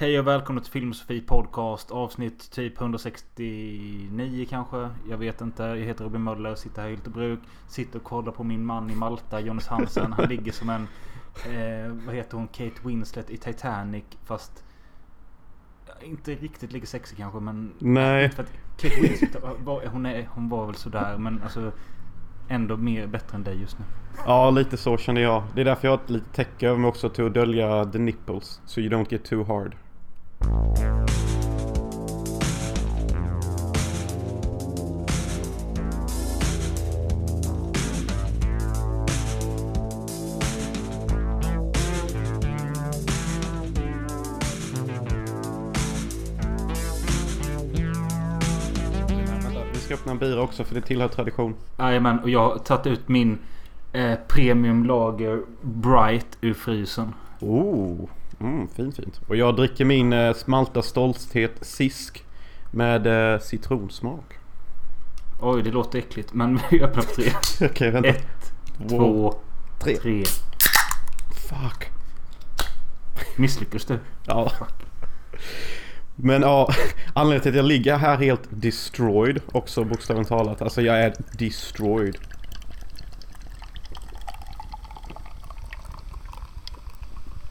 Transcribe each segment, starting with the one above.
Hej och välkomna till Filmsofie Podcast avsnitt typ 169 kanske. Jag vet inte. Jag heter Robin Möller, sitter här i Hyltebruk. Sitter och kollar på min man i Malta, Jonas Hansen. Han ligger som en... Eh, vad heter hon? Kate Winslet i Titanic. Fast... Inte riktigt lika sexig kanske men... Nej. För att Kate Winslet hon, är, hon var väl sådär men alltså... Ändå mer bättre än dig just nu. Ja, lite så känner jag. Det är därför jag har ett litet täcke över mig också till att dölja the nipples. So you don't get too hard. Vi ska öppna en bira också för det tillhör tradition. Jajamän, och jag har tagit ut min eh, premiumlager Bright ur frysen. Oh, mm, fint fint. Och jag dricker min eh, Smalta Stolthet Sisk med eh, citronsmak. Oj, det låter äckligt. Men vi öppnar på tre. Okej, vänta. Ett, två, tre. tre. Fuck. Misslyckas du? Ja. Men ja, anledningen till att jag ligger här helt destroyed också bokstavligt talat. Alltså jag är destroyed.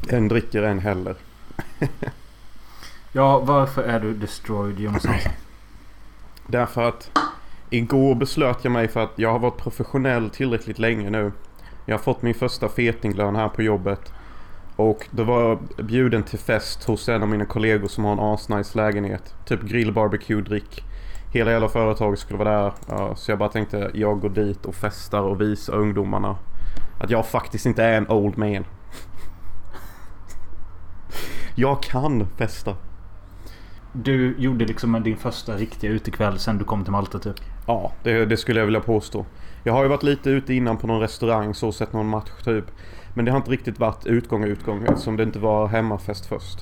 En dricker, en häller. Ja, varför är du destroyed Jonas Hansson? Därför att igår beslöt jag mig för att jag har varit professionell tillräckligt länge nu. Jag har fått min första fetinglön här på jobbet. Och då var jag bjuden till fest hos en av mina kollegor som har en asnice lägenhet. Typ grill, barbecue, drick. Hela jävla företaget skulle vara där. Ja, så jag bara tänkte jag går dit och festar och visar ungdomarna att jag faktiskt inte är en old man. Jag kan festa. Du gjorde liksom din första riktiga utekväll sen du kom till Malta typ. Ja, det, det skulle jag vilja påstå. Jag har ju varit lite ute innan på någon restaurang så sett någon match typ. Men det har inte riktigt varit utgång och utgång eftersom det inte var hemmafest först.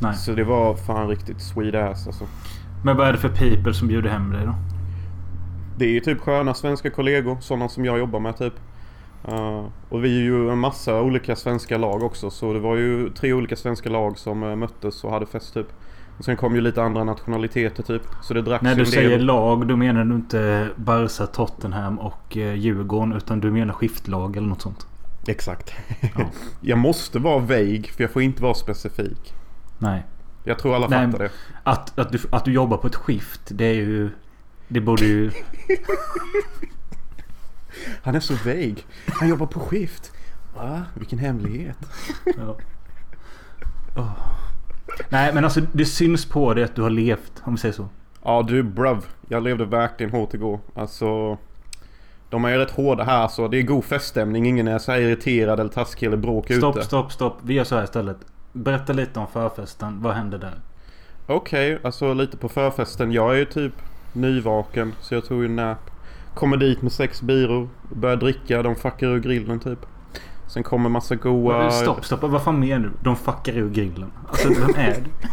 Nej. Så det var fan riktigt sweet ass alltså. Men vad är det för people som bjuder hem dig då? Det är ju typ sköna svenska kollegor, sådana som jag jobbar med typ. Uh, och vi är ju en massa olika svenska lag också så det var ju tre olika svenska lag som uh, möttes och hade fest typ. Och sen kom ju lite andra nationaliteter typ. Så det dracks När du säger lag då menar du inte Barca, Tottenham och eh, Djurgården utan du menar skiftlag eller något sånt? Exakt. Ja. jag måste vara vague för jag får inte vara specifik. Nej. Jag tror alla Nej, fattar det. Att, att, du, att du jobbar på ett skift det är ju... Det borde ju... Han är så vague. Han jobbar på skift. Va? Vilken hemlighet. Ja. Åh. Nej men alltså det syns på dig att du har levt om vi säger så. Ja du bruv. Jag levde verkligen hårt igår. Alltså. De är ju rätt hårda här så det är god feststämning. Ingen är så här irriterad eller taskig eller bråk Stopp, ute. stopp, stopp. Vi gör så här istället. Berätta lite om förfesten. Vad hände där? Okej, alltså lite på förfesten. Jag är ju typ nyvaken så jag tog ju en nap. Kommer dit med sex biror. Börjar dricka. De fuckar ur grillen typ. Sen kommer massa goa... Stopp, stopp. Vad fan menar du? De fuckar ur grillen. Alltså vem är du?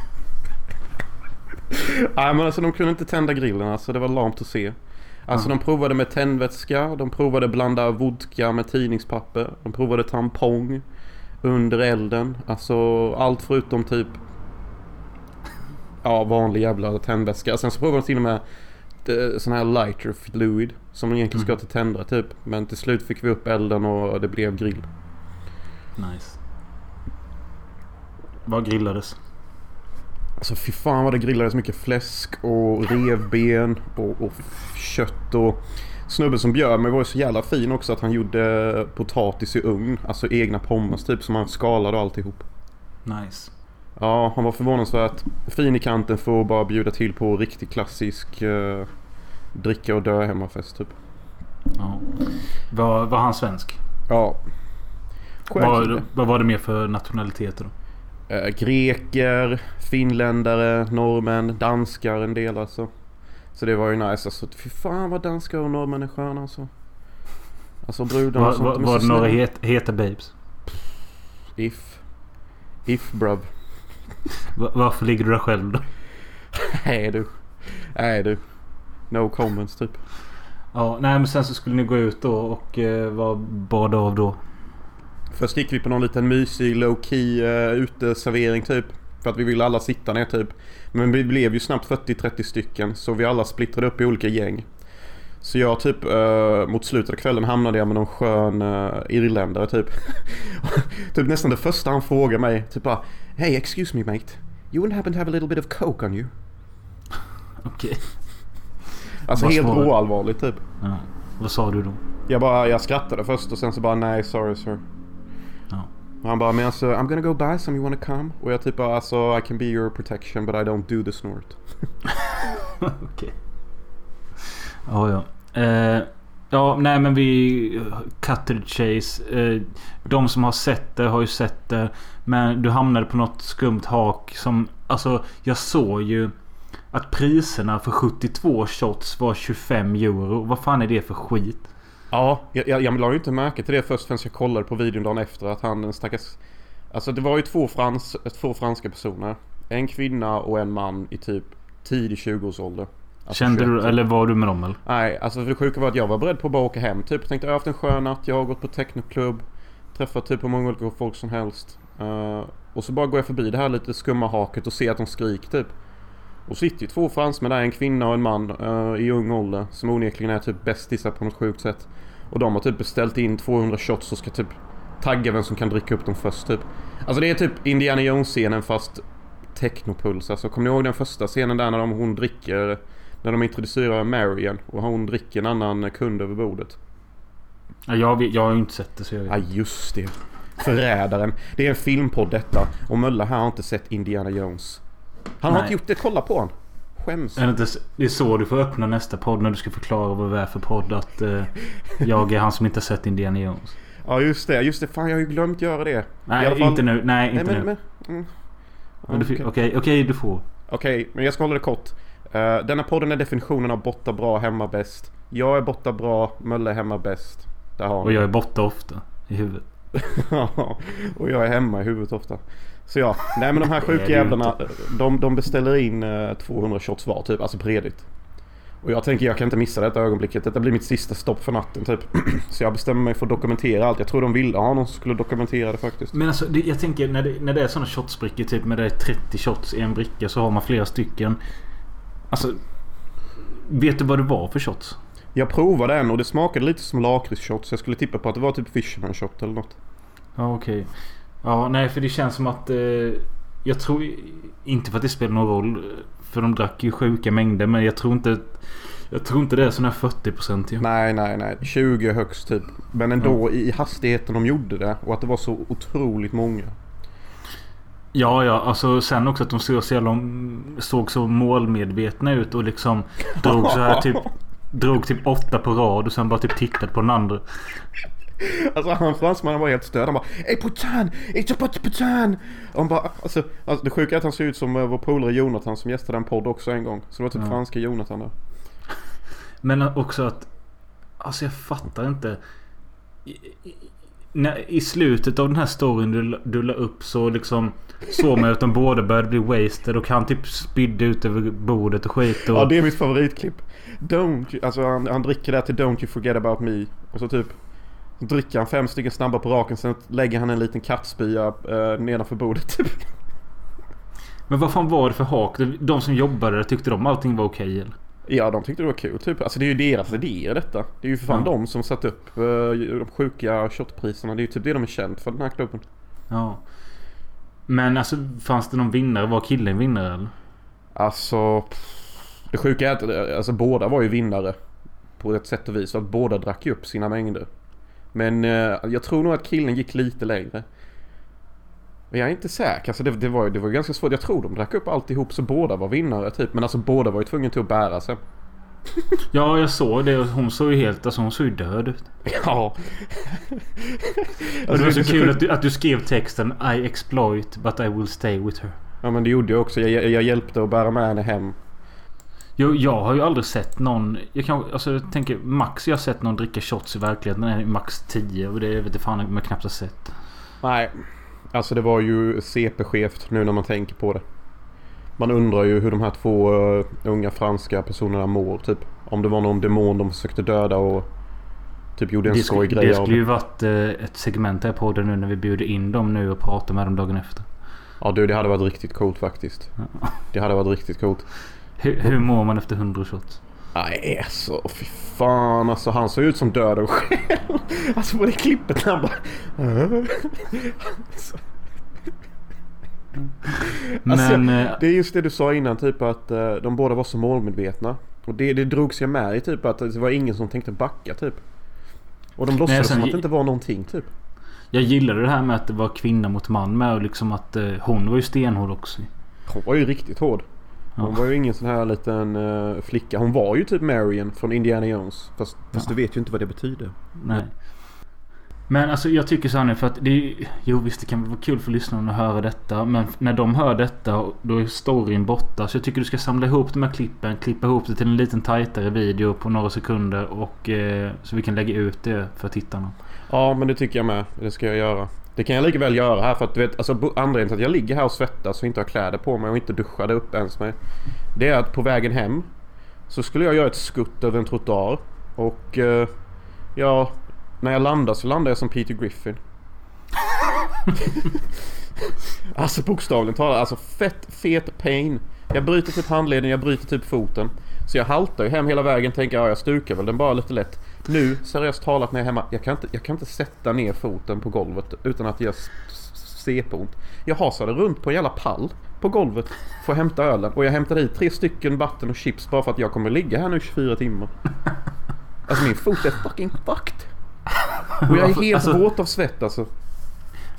Nej men alltså de kunde inte tända grillen alltså. Det var lamt att se. Alltså Ja. de provade med tändvätska. De provade blanda vodka med tidningspapper. De provade tampong under elden. Alltså allt förutom typ Ja vanlig jävla tändvätska. Sen så provade de till och med sån här lighter fluid. Som egentligen ska Mm. till tändare typ. Men till slut fick vi upp elden och det blev grill. Nice. Vad grillades? Alltså fy fan vad det grillades mycket fläsk och revben och, och kött och Snubben som bjöd mig var ju så jävla fin också att han gjorde potatis i ugn. Alltså egna pommes typ som han skalade och alltihop. Nice. Ja, han var förvånansvärt fin i kanten för att bara bjuda till på riktigt klassisk eh, dricka och dö hemmafest typ. Ja. Var, var han svensk? Ja. Vad, vad var det mer för nationaliteter då? Eh, greker, finländare, norrmän, danskar en del alltså. Så det var ju nice alltså. Fy fan vad danskar och norrmän är sköna alltså. Alltså brudarna och sånt. var, var det några het, heta babes? If. If bruv. Va- varför ligger du där själv då? Nej du. Nej du. No comments typ. Ja, nej men sen så skulle ni gå ut då och eh, vad bad av då? Först gick vi på någon liten mysig low key uh, uteservering typ. För att vi ville alla sitta ner typ. Men vi blev ju snabbt 40-30 stycken så vi alla splittrade upp i olika gäng. Så jag typ uh, mot slutet av kvällen hamnade jag med någon skön uh, irländare typ. typ nästan det första han frågar mig. Typ bara Hey excuse me mate. You wouldn't happen to have a little bit of coke on you? Okej. Okay. Alltså Vad helt svarade oallvarligt typ. Ja. Vad sa du då? Jag bara, jag skrattade först och sen så bara nej sorry sir. Ja. Och han bara, men alltså I'm gonna go buy some, you wanna come? Och jag typ bara, alltså I can be your protection but I don't do the snort. Okej. Ja, ja. Eh, ja, nej men vi... Cut the chase. Eh, de som har sett det har ju sett det. Men du hamnade på något skumt hak som... Alltså, jag såg ju att priserna för 72 shots var 25 euro. Vad fan är det för skit? Ja, jag, jag, jag la ju inte märke till det först förrän jag kollade på videon dagen efter att han den stackars... Alltså det var ju två, frans, två franska personer. En kvinna och en man i typ tidig 20-årsålder. Alltså Kände du, 21. eller var du med dem eller? Nej, alltså för det sjuka var att jag var beredd på att bara åka hem. Typ jag tänkte jag har haft en skön natt, jag har gått på technoklubb. Träffat typ hur många olika folk som helst. Eh, och så bara går jag förbi det här lite skumma haket och ser att de skriker typ. Och sitter ju två fransmän där, en kvinna och en man eh, i ung ålder. Som onekligen är typ bästisar på något sjukt sätt. Och de har typ beställt in 200 shots och ska typ tagga vem som kan dricka upp dem först typ. Alltså det är typ Indiana Jones-scenen fast technopuls. Alltså kommer ni ihåg den första scenen där när de, hon dricker när de introducerar Marion och hon dricker en annan kund över bordet. Ja, jag, jag har ju inte sett det så jag vet Ja just det. Förrädaren. Det är en filmpodd detta. Och Mölla här har inte sett Indiana Jones. Han har Nej. inte gjort det. Kolla på han. Skäms. Är det, inte, det är så du får öppna nästa podd när du ska förklara vad det är för podd. Att eh, jag är han som inte har sett Indiana Jones. Ja just det. Just det. Fan jag har ju glömt göra det. I Nej, alla fall- inte nu. Nej, inte Nej, nu. men, men, mm. Men du Okej. får- Okej, okej, du får. Okej, men jag ska hålla det kort. Uh, denna podden är definitionen av borta bra, hemma bäst. Jag är borta bra, Mölle är hemma bäst. Där har Och jag är borta ofta. I huvudet. och jag är hemma i huvudet ofta. Så ja, nej men de här sjuka jävlarna. De, de beställer in eh, 200 shots var typ, alltså på redigt. Och jag tänker jag kan inte missa detta ögonblicket. Detta blir mitt sista stopp för natten typ. Så jag bestämmer mig för att dokumentera allt. Jag tror de ville ha någon som skulle dokumentera det faktiskt. Men alltså, det, jag tänker när det, när det är sådana shotsbrickor typ med det är 30 shots i en bricka så har man flera stycken. Alltså. Vet du vad det var för shots? Jag provade en och det smakade lite som lakritsshots. Jag skulle tippa på att det var typ Fisherman shot eller något. Ja, okej. Ja, nej för det känns som att... Eh, jag tror inte för att det spelar någon roll. För de drack ju sjuka mängder men jag tror inte... Jag tror inte det är sån här 40% ju. Nej, nej, nej. 20 högst typ. Men ändå i hastigheten de gjorde det och att det var så otroligt många. Ja, ja. Alltså sen också att de såg så, jävla, såg så målmedvetna ut och liksom drog så här typ... Drog typ åtta på rad och sen bara typ tittade på den andra. Alltså han fransmannen var helt störd. Han bara Ey putain! It's a put putain! Och han bara alltså, alltså det sjuka är att han ser ut som eh, vår polare Jonathan som gästade en podd också en gång. Så det var typ Ja. franska Jonathan där. Men också att... Alltså jag fattar inte. I, i, när, I slutet av den här storyn du, du la upp så liksom... Såg man att de båda började bli wasted och han typ spydde ut över bordet och skit och... Ja det är mitt favoritklipp. Don't you, alltså han, han dricker där till Don't you forget about me. Och så typ dricker han fem stycken snabba på raken sen lägger han en liten kattspya eh, nedanför bordet typ. Men vad fan var det för hak? De som jobbade där tyckte de allting var okej eller? Ja de tyckte det var kul typ. Alltså det är ju deras idéer detta. Det är ju för fan Ja. de som satt upp eh, de sjuka shotpriserna. Det är ju typ det de är känt för den här klubben. Ja. Men alltså fanns det någon vinnare? Var killen vinnare eller? Alltså pff, Det sjuka är att eh, alltså, båda var ju vinnare. På ett sätt och vis. För att båda drack ju upp sina mängder. Men eh, jag tror nog att killen gick lite längre. Men jag är inte säker. Alltså det, det, var, ju- det var ganska svårt. Jag tror de drack upp alltihop så båda var vinnare typ. Men alltså båda var ju tvungna till att bära sig. Ja, jag såg det hon såg ju helt... Alltså hon såg ju död ut. Ja. Och det var så är kul att du, att du skrev texten I exploit but I will stay with her. Ja men det gjorde jag också. Jag, jag, jag hjälpte att bära med henne hem. Jag, jag har ju aldrig sett någon... Jag kan, alltså jag tänker max jag har sett någon dricka shots i verkligheten är max 10 och det vet jag fan om jag knappt har sett. Nej. Alltså det var ju CP-skevt nu när man tänker på det. Man undrar ju hur de här två eh, unga franska personerna mår typ. Om det var någon demon de försökte döda och typ gjorde en Det, skoj sk- grej det skulle ju varit eh, ett segment här på podden nu när vi bjuder in dem nu och pratar med dem dagen efter. Ja du, det hade varit riktigt coolt faktiskt. Det hade varit riktigt coolt. Hur, hur mår man efter 100 shots? Nej, alltså fy fan alltså. Han såg ut som döden själv. Alltså på det klippet när han bara... Alltså. Alltså, Men... eh, Det är just det du sa innan typ att eh, de båda var så målmedvetna. Och det, det drogs jag med i typ att det var ingen som tänkte backa typ. Och de låtsades som att det inte var någonting typ. Jag gillade det här med att det var kvinna mot man med och liksom att eh, hon var ju stenhård också. Hon var ju riktigt hård. Hon Ja. var ju ingen sån här liten eh, flicka. Hon var ju typ Marion från Indiana Jones. Fast, fast du vet ju inte vad det betyder. Nej. Men alltså jag tycker så här nu för att det är, Jo visst det kan vara kul för lyssnarna att höra detta. Men när de hör detta då är storyn borta. Så jag tycker du ska samla ihop de här klippen. Klippa ihop det till en liten tajtare video på några sekunder. Och eh, så vi kan lägga ut det för tittarna. Ja men det tycker jag med. Det ska jag göra. Det kan jag lika väl göra här för att du vet alltså anledningen till att jag ligger här och svettas och inte har kläder på mig och inte duschade upp ens mig. Det är att på vägen hem så skulle jag göra ett skutt över en trottoar. Och eh, ja, när jag landar så landar jag som Peter Griffin. alltså bokstavligen talat, alltså fett fet pain. Jag bryter typ handleden, jag bryter typ foten. Så jag haltar ju hem hela vägen tänker ja, jag stukar väl den bara lite lätt. Nu seriöst talat när jag är hemma, jag kan inte, jag kan inte sätta ner foten på golvet utan att jag CP-ont. Jag hasade runt på en jävla pall på golvet för att hämta ölen och jag hämtade i tre stycken vatten och chips bara för att jag kommer ligga här nu 24 timmar. Alltså min fot är fucking fucked. Och jag är helt Alltså- våt av svett alltså.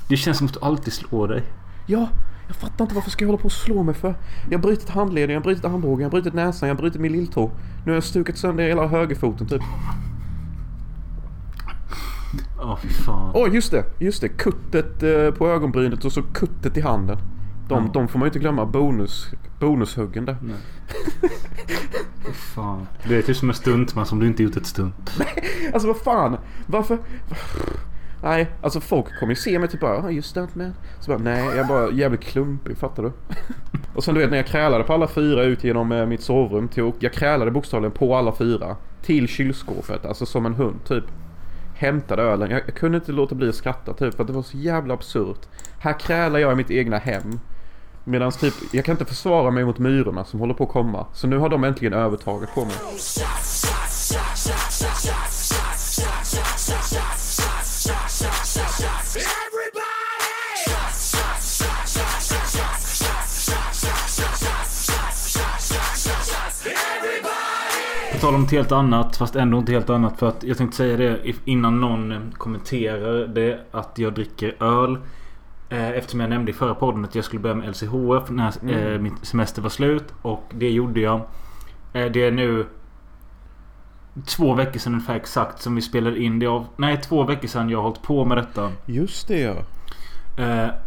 Det känns som att du alltid slår dig. Ja, jag fattar inte varför ska jag hålla på och slå mig för. Jag har brutit handleden, jag har brutit armbågen, jag har brutit näsan, jag har brutit min lilltå. Nu har jag stukat sönder hela högerfoten typ. Åh fy fan. Åh just det, just det. Kuttet eh, på ögonbrynet och så kuttet i handen. De, Ja. de får man ju inte glömma. Bonus, bonushuggen där. Nej. Fan. Det är typ som en stuntman som du inte gjort ett stunt. Alltså vad fan. Varför? Nej, alltså folk kommer ju se mig typ bara "Ah, just det man. Så bara nej, jag är bara jävligt klumpig, fattar du? och sen du vet när jag krälade på alla fyra ut genom eh, mitt sovrum. Till, jag krälade bokstavligen på alla fyra. Till kylskåpet, alltså som en hund typ. Hämtade ölen. Jag, jag kunde inte låta bli att skratta typ för att det var så jävla absurt. Här krälar jag i mitt egna hem. Medan typ, jag kan inte försvara mig mot myrorna som håller på att komma. Så nu har de äntligen övertaget på mig. Tal om något helt annat, fast ändå inte helt annat. För att jag tänkte säga det innan någon eh, kommenterar det. Att jag dricker öl. Eh, Eftersom jag nämnde i förra podden att jag skulle börja med LCHF när eh, Mm. min semester var slut. Och det gjorde jag. Det är nu två veckor sedan ungefär exakt som vi spelade in det av. Nej, två veckor sedan jag har hållit på med detta. Just det ja.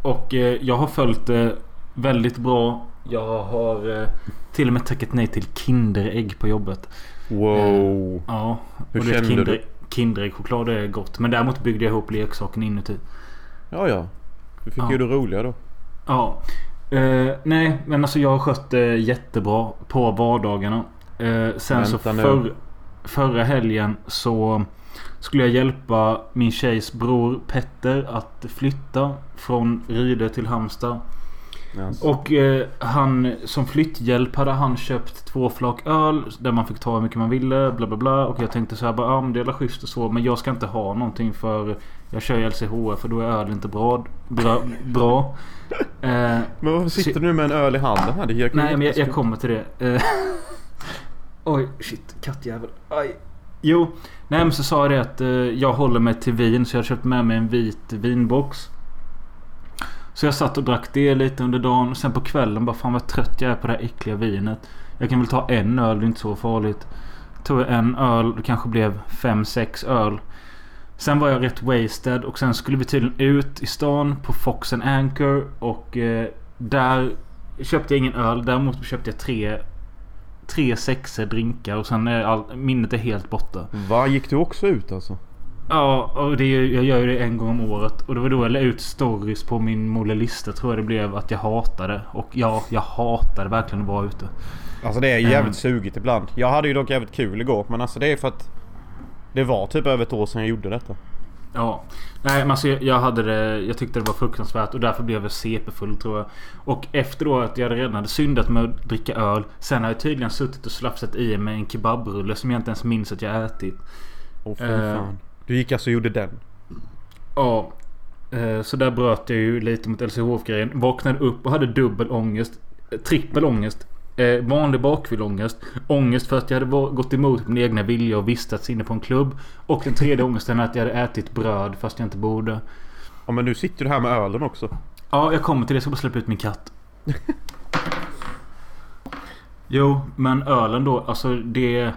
Och jag har följt det väldigt bra. Jag har till och med tackat nej till Kinderägg på jobbet. Wow. Ja. Hur kände kinder, du? Kinderäggchoklad är gott. Men däremot byggde jag ihop leksaken inuti. Ja, ja. Du fick Ja. ju det roliga då. Ja. Eh, nej, men alltså jag har skött det jättebra på vardagarna. Eh, sen så Vänta nu. förr, förra helgen så skulle jag hjälpa min tjejs bror Petter att flytta från Ryde till Halmstad. Alltså. Och eh, han som flytthjälp hade han köpt två flak öl där man fick ta hur mycket man ville. Bla bla bla. Och jag tänkte så här bara, ja men det är schysst och så. Men jag ska inte ha någonting för jag kör ju LCHF för då är öl inte bra. Bra. bra. Eh, Men varför sitter Så- du med en öl i handen här? Det nej men jag, jag kommer till det. Eh, oj shit kattjävel. Aj. Jo. Nej men så sa jag det att eh, jag håller mig till vin. Så jag har köpt med mig en vit vinbox. Så jag satt och drack det lite under dagen. Och sen på kvällen bara fan vad trött jag är på det här äckliga vinet. Jag kan väl ta en öl, det är inte så farligt. Tog jag en öl, det kanske blev 5-6 öl. Sen var jag rätt wasted och sen skulle vi tydligen ut i stan på Fox and Anchor. Och eh, där köpte jag ingen öl. Däremot köpte jag tre Tre sexer drinkar och sen är all, minnet är helt borta. Va? Gick du också ut alltså? Ja, och det, jag gör ju det en gång om året. Och det var då jag la ut stories på min Molle lista tror jag det blev att jag hatade. Och ja, jag hatade verkligen att vara ute. Alltså det är jävligt jävligt sugigt ibland. Jag hade ju dock jävligt kul igår men alltså det är för att det var typ över ett år sedan jag gjorde detta. Ja. Nej men alltså jag hade det... Jag tyckte det var fruktansvärt och därför blev jag CP-full tror jag. Och efter då att jag redan hade syndat med att dricka öl. Sen har jag tydligen suttit och slafsat i mig en kebabrulle som jag inte ens minns att jag ätit. Åh fy Eh. Du gick alltså och gjorde den? Ja. eh, Så där bröt jag ju lite mot LCHF-grejen. Vaknade upp och hade dubbel ångest. eh, Trippel ångest. Eh, vanlig bakfylleångest. Ångest för att jag hade gått emot min egna vilja och vistats inne på en klubb. Och den tredje ångesten är att jag hade ätit bröd fast jag inte borde. Ja men nu sitter du här med ölen också. Ja, jag kommer till det. Jag ska bara släppa ut min katt. jo, men ölen då. Alltså det...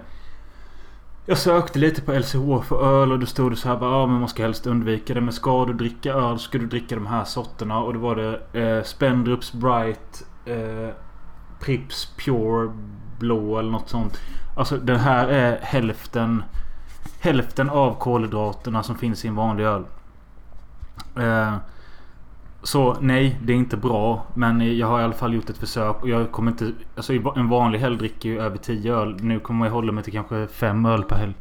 Jag sökte lite på LCH för öl och då stod det så här bara, ah, men man ska helst undvika det. Men ska du dricka öl ska du dricka de här sorterna. Och då var det eh, Spendrups Bright. Eh, Prips Pure Blå eller något sånt. Alltså det här är hälften... Hälften av kolhydraterna som finns i en vanlig öl. Eh, så nej, det är inte bra. Men jag har i alla fall gjort ett försök. Och jag kommer inte... Alltså en vanlig helg dricker ju över 10 öl. Nu kommer jag hålla mig till kanske 5 öl per helg.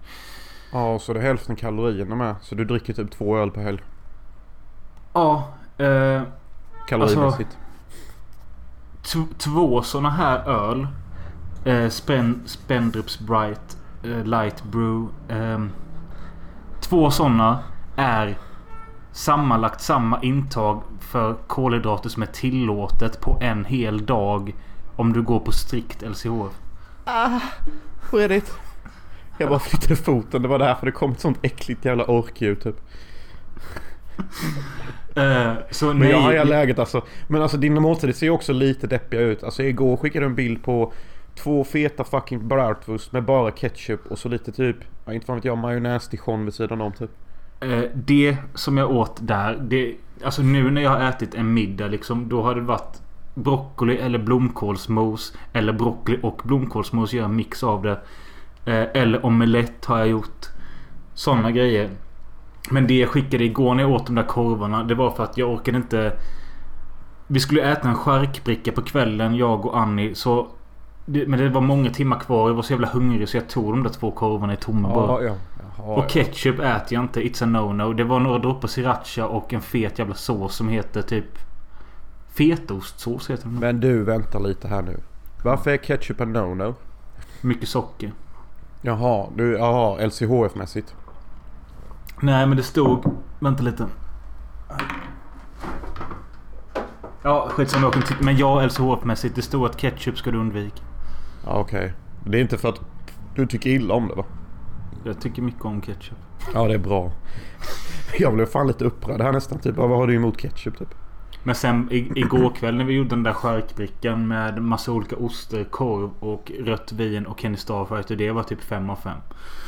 Ja så det är hälften kalorierna med. Så du dricker typ två öl per helg. Ja. Eh, Kalorimässigt. t- två såna här öl. Eh, Spen, Spendrups Bright eh, Light Brew. ehm, två såna är sammanlagt samma intag för kolhydrater som är tillåtet på en hel dag. Om du går på strikt LCHF. ah, Fredrik. Jag bara flyttade foten. Det var därför det kom ett sånt äckligt jävla orkljud typ. Eh, så Men nej. jag har läget alltså. Men alltså dina måltider ser ju också lite deppiga ut. Alltså igår skickade du en bild på två feta fucking bratwurst med bara ketchup och så lite typ, ja, inte fan vet jag, majonnäs dijon vid sidan om typ. Eh, det som jag åt där. Det, alltså nu när jag har ätit en middag liksom. Då har det varit broccoli eller blomkålsmos. Eller broccoli och blomkålsmos. Gör en mix av det. Eh, eller omelett har jag gjort. Sådana grejer. Men det jag skickade igår när jag åt de där korvarna. Det var för att jag orkade inte. Vi skulle äta en charkbricka på kvällen. Jag och Annie. Så men det var många timmar kvar. Jag var så jävla hungrig så jag tog de där två korvarna i tomma bara. Ja, ja. Jaha, Och ketchup äter jag inte. It's a no-no. Det var några droppar sriracha och en fet jävla sås som heter typ... Fetostsås heter den. Men du, vänta lite här nu. Varför är ketchup en no-no? Mycket socker. Jaha, du, jaha, LCHF-mässigt. Nej men det stod... Vänta lite. Ja skitsamma jag. Men ja LCHF-mässigt. Det stod att ketchup ska du undvika. Ja, okej. Det är inte för att du tycker illa om det va? Jag tycker mycket om ketchup. Ja, det är bra. Jag blev fan lite upprörd här nästan. Typ, vad har du emot ketchup typ? Men sen i, igår kväll när vi gjorde den där charkbrickan med massa olika oster, korv och rött vin och Kenny Starfighter. Det var typ 5 av 5.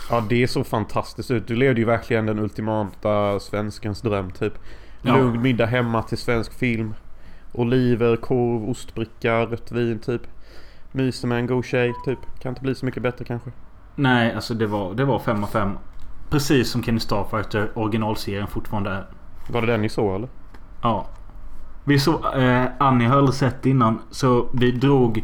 Ja, det är så fantastiskt ut. Du levde ju verkligen den ultimata svenskens dröm typ. Ja. Lugn middag hemma till svensk film. Oliver, korv, ostbricka, rött vin typ. Myser med en god tjej typ. Kan inte bli så mycket bättre kanske. Nej, alltså det var, det var 5 av 5. Precis som Kenny Starfighter originalserien fortfarande är. Var det den ni såg eller? Ja. Vi såg... Eh, Annie har aldrig sett innan. Så vi drog...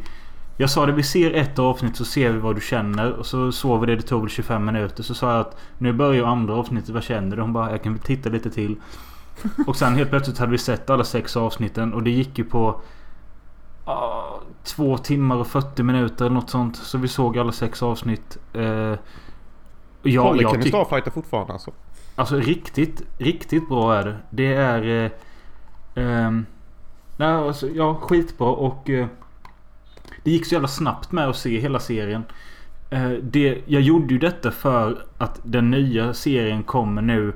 Jag sa det, vi ser ett avsnitt så ser vi vad du känner. Och så såg vi det, det tog väl 25 minuter. Så sa jag att nu börjar andra avsnittet, vad känner du? Hon bara, jag kan titta lite till. Och sen helt plötsligt hade vi sett alla sex avsnitten. Och det gick ju på... ah, två timmar och 40 minuter eller något sånt. Så vi såg alla sex avsnitt. Eh, ja, jag Kenny tyck- Starfighter fortfarande alltså? Alltså riktigt, riktigt bra är det. Det är... Eh, ehm, nej, alltså, ja, skitbra och... Eh, det gick så jävla snabbt med att se hela serien. Eh, det, jag gjorde ju detta för att den nya serien kommer nu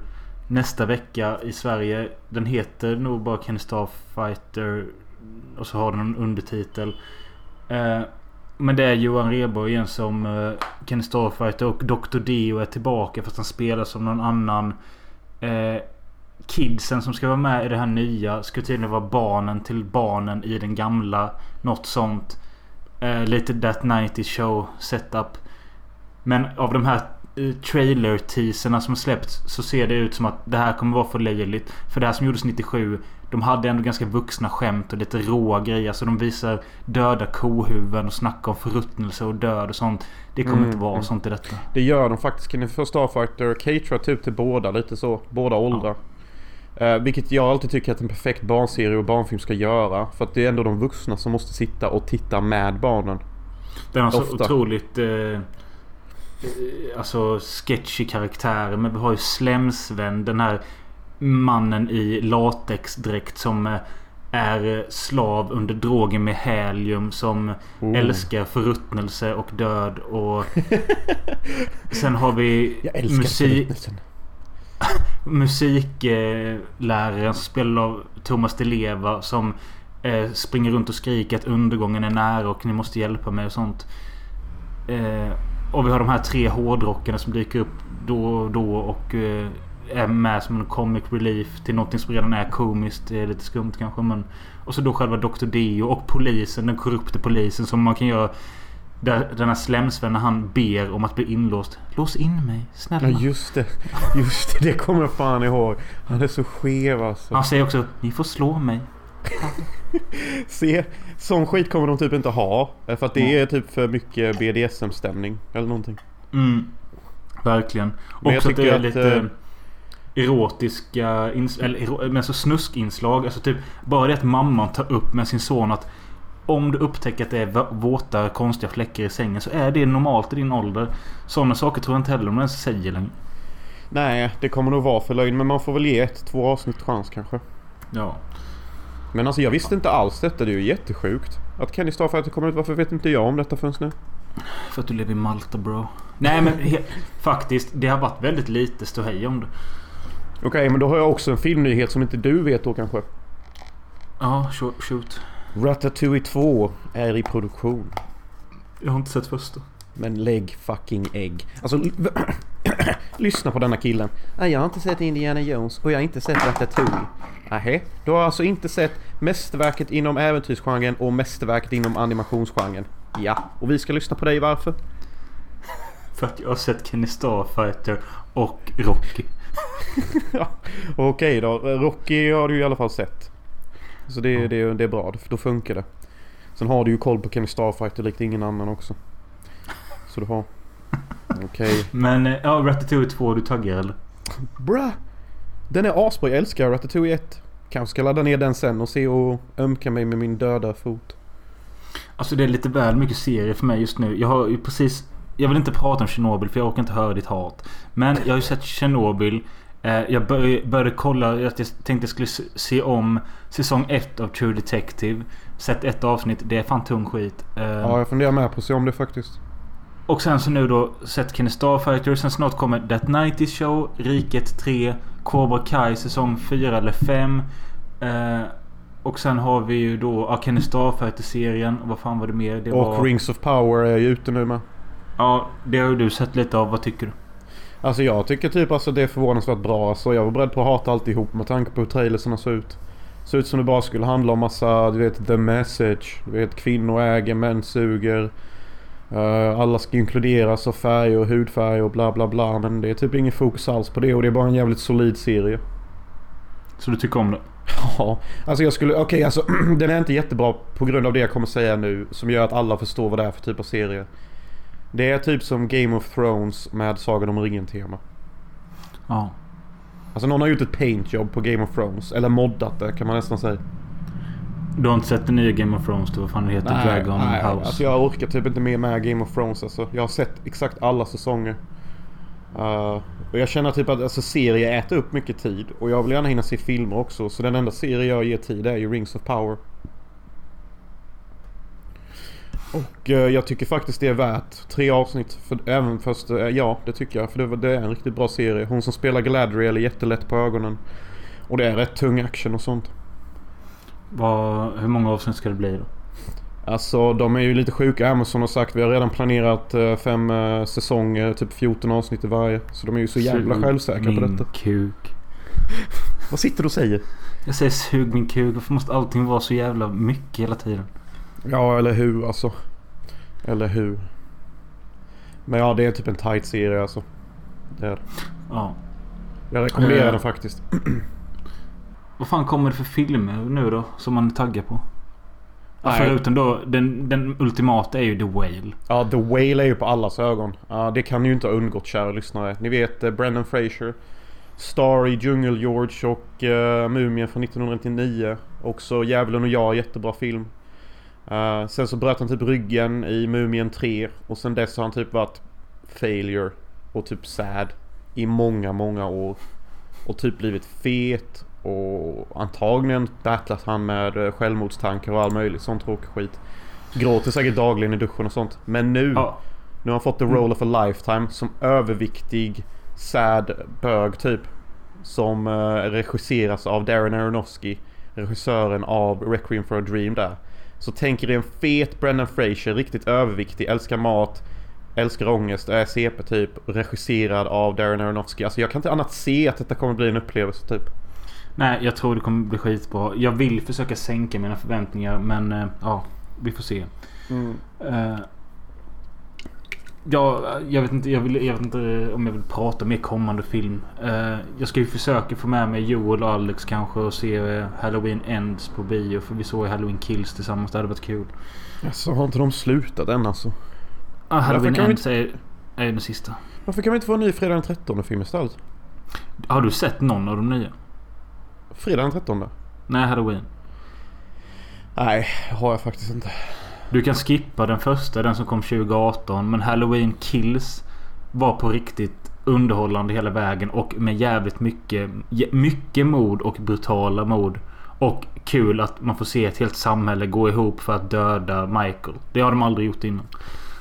nästa vecka i Sverige. Den heter nog bara Kenny Starfighter. Och så har den en undertitel. Eh, men det är Johan Rheborg igen som eh, Kenny Starfighter och Dr. Dio är tillbaka fast han spelar som någon annan. Eh, kidsen som ska vara med i det här nya ska tydligen vara barnen till barnen i den gamla. Något sånt. Eh, lite That 90 Show setup. Men av de här eh, trailer-teaserna som släppts så ser det ut som att det här kommer vara för löjligt. För det här som gjordes 97 de hade ändå ganska vuxna skämt och lite råa grejer. Alltså de visar döda kohuvuden och snackar om förruttnelse och död och sånt. Det kommer Mm, inte vara mm. sånt i detta. Det gör de faktiskt. Kan ni förstå Starfighter caterar typ till båda lite så. Båda åldrar. Eh, vilket jag alltid tycker att en perfekt barnserie och barnfilm ska göra. För att det är ändå de vuxna som måste sitta och titta med barnen. Den har så Ofta. otroligt... Eh, alltså sketchy karaktärer. Men vi har ju Slemsven. Den här mannen i latexdräkt som eh, är slav under drogen med helium. Som Oh. älskar förruttnelse och död. Och sen har vi Jag älskar musik, musikläraren som spelar av Thomas Di Leva. Som eh, springer runt och skriker att undergången är nära och ni måste hjälpa mig och sånt. Eh, och vi har de här tre hårdrockarna som dyker upp då och då och eh, är med som en comic relief till någonting som redan är komiskt. Det är lite skumt kanske men... Och så då själva Dr. Dio och polisen. Den korrupta polisen som man kan göra... Där den här Slemsven när han ber om att bli inlåst. Lås in mig, snälla. Ja just det. Just det. Det kommer jag fan ihåg. Han är så skev alltså. Han säger också Ni får slå mig. Se. Sån skit kommer de typ inte ha. För att det är typ för mycket BDSM-stämning. Eller någonting. Mm. Verkligen. Men jag Också att det tycker är att, lite eh, erotiska eller men alltså snuskinslag. Alltså typ bara det att mamman tar upp med sin son att om du upptäcker att det är våta konstiga fläckar i sängen så är det normalt i din ålder. Sådana saker tror jag inte heller de ens säger längre. Nej, det kommer nog vara för lögn. Men man får väl ge ett, två avsnitt chans kanske. Ja. Men alltså jag visste inte alls detta. Det är ju jättesjukt. Att Kenny Starfighter kommer ut. Varför vet inte jag om detta förrän nu? För att du lever i Malta bro. Nej men faktiskt. Det har varit väldigt lite ståhej om det. Okej, men då har jag också en filmnyhet som inte du vet då kanske. Ja, shoot. shoot. Ratatouille 2 är i produktion. Jag har inte sett första. Men lägg fucking ägg. Alltså lyssna på denna killen. Nej, jag har inte sett Indiana Jones och jag har inte sett Ratatouille. Nähä? Du har alltså inte sett mästerverket inom äventyrsgenren och mästerverket inom animationsgenren. Ja, och vi ska lyssna på dig varför? För att jag har sett Kenny Starfighter och Rocky. ja, Okej då, Rocky har du i alla fall sett. Så det, Ja. det, det är bra, då funkar det. Sen har du ju koll på Kenny Starfighter likt ingen annan också. Så du har... Okej. Men eh, ja, Ratatouille 2. Du taggar eller? Bruh! Den är asbra, jag älskar Ratatouille 1. Kanske ska ladda ner den sen och se och ömka mig med min döda fot. Alltså det är lite väl mycket serier för mig just nu. Jag har ju precis... Jag vill inte prata om Tjernobyl för jag orkar inte höra ditt hat. Men jag har ju sett Tjernobyl. Eh, Jag bör, började kolla. Jag tänkte jag skulle se- om säsong 1 av True Detective. Sett ett avsnitt. Det är fan tung skit. Eh, Ja, jag funderar med på att se om det faktiskt. Och sen så nu då sett Kenny Starfighter. Sen snart kommer That 90 Show, Riket 3, Cobra Kai säsong 4 eller 5. Eh, och sen har vi ju då ja, Kenny Starfighter-serien. Vad fan var det mer? Det Och var... Rings of Power är ju ute nu med. Ja, det har ju du sett lite av. Vad tycker du? Alltså jag tycker typ alltså det är förvånansvärt bra. Alltså jag var beredd på att hata alltihop med tanke på hur trailersarna såg ut. Såg ut som det bara skulle handla om massa, du vet, the message. Du vet, kvinnor äger, män suger. Eh, alla ska inkluderas av färg och hudfärg och bla bla bla. Men det är typ ingen fokus alls på det och det är bara en jävligt solid serie. Så du tycker om det? Ja, alltså jag skulle, okej alltså den är inte jättebra på grund av det jag kommer säga nu. Som gör att alla förstår vad det är för typ av serie. Det är typ som Game of Thrones med Sagan om ringen-tema. Ja. Alltså någon har gjort ett paintjobb på Game of Thrones. Eller moddat det kan man nästan säga. Du har inte sett den nya Game of Thrones? Vad fan det heter? Dragon nej, House? Alltså jag orkar typ inte mer med Game of Thrones alltså. Jag har sett exakt alla säsonger. Uh, och jag känner typ att alltså, serier äter upp mycket tid. Och jag vill gärna hinna se filmer också. Så den enda serie jag ger tid är ju Rings of Power. Och eh, jag tycker faktiskt det är värt tre avsnitt. För, även fast, eh, ja det tycker jag. För det, var- det är en riktigt bra serie. Hon som spelar Galadriel är jättelätt på ögonen. Och det är rätt tung action och sånt. Vad, hur många avsnitt ska det bli då? Alltså de är ju lite sjuka. Amazon har sagt vi har redan planerat eh, fem eh, säsonger, typ 14 avsnitt i varje. Så de är ju så jävla Sug självsäkra på min detta. kuk. Vad sitter du och säger? Jag säger sug min kuk. Varför måste allting vara så jävla mycket hela tiden? Ja, eller hur alltså. Eller hur. Men ja, det är typ en tight serie alltså. Det är det. Ja. Jag rekommenderar Eh. den faktiskt. Vad fan kommer det för filmer nu då? Som man är taggad på? Nej. förutom då den, den ultimata är ju The Whale. Ja, The Whale är ju på allas ögon. Ja, det kan ju inte ha undgått kära lyssnare. Ni vet eh, Brendan Fraser. Starry, Djungel George och uh, Mumien från 1999. Också Djävulen och jag, jättebra film. Eh, sen så bröt han typ ryggen i Mumien 3. Och sen dess har han typ varit failure och typ sad. I många, många år. Och typ blivit fet. Och antagligen battlat han med eh, självmordstankar och all möjligt sånt tråkig skit. Gråter säkert dagligen i duschen och sånt. Men nu, Ja. nu har han fått the role of a lifetime som överviktig, sad bög typ. Som eh, regisseras av Darren Aronofsky. Regissören av Requiem for a Dream där. Så tänk er en fet Brendan Fraser, riktigt överviktig, älskar mat, älskar ångest, är CP typ. Regisserad av Darren Aronofsky. Alltså jag kan inte annat se att detta kommer bli en upplevelse typ. Nej, jag tror det kommer bli skitbra. Jag vill försöka sänka mina förväntningar men eh, ja, vi får se. Eh, ja, jag vet, inte, jag, vill, jag vet inte om jag vill prata mer kommande film. Eh, jag ska ju försöka få med mig Joel och Alex kanske och se eh, Halloween Ends på bio. För vi såg ju Halloween Kills tillsammans. Det hade varit kul. Så har inte de slutat än alltså. Ah, Halloween Ends är, är den sista. Varför kan vi inte få en ny Fredag den 13 film istället? Har du sett någon av de nya? Fredag den 13? Nej, Halloween. Nej, har jag faktiskt inte. Du kan skippa den första, den som kom 2018. Men Halloween Kills var på riktigt underhållande hela vägen och med jävligt mycket, mycket mod och brutala mod. Och kul att man får se ett helt samhälle gå ihop för att döda Michael. Det har de aldrig gjort innan.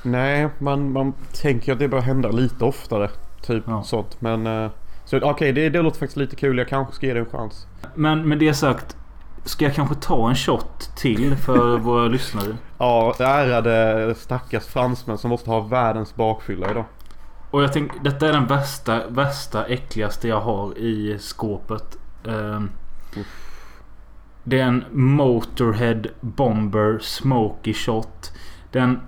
Nej, man, man tänker att det bör hända lite oftare. Typ Ja. sånt. Men... eh, Så okej, det, det låter faktiskt lite kul. Jag kanske ska ge det en chans. Men med det sagt. Ska jag kanske ta en shot till för våra lyssnare? Ja, ärade stackars fransmän som måste ha världens bakfylla idag. Och jag tänker, detta är den värsta, värsta, äckligaste jag har i skåpet. Ehm, det är en Motorhead Bomber Smoky Shot. Den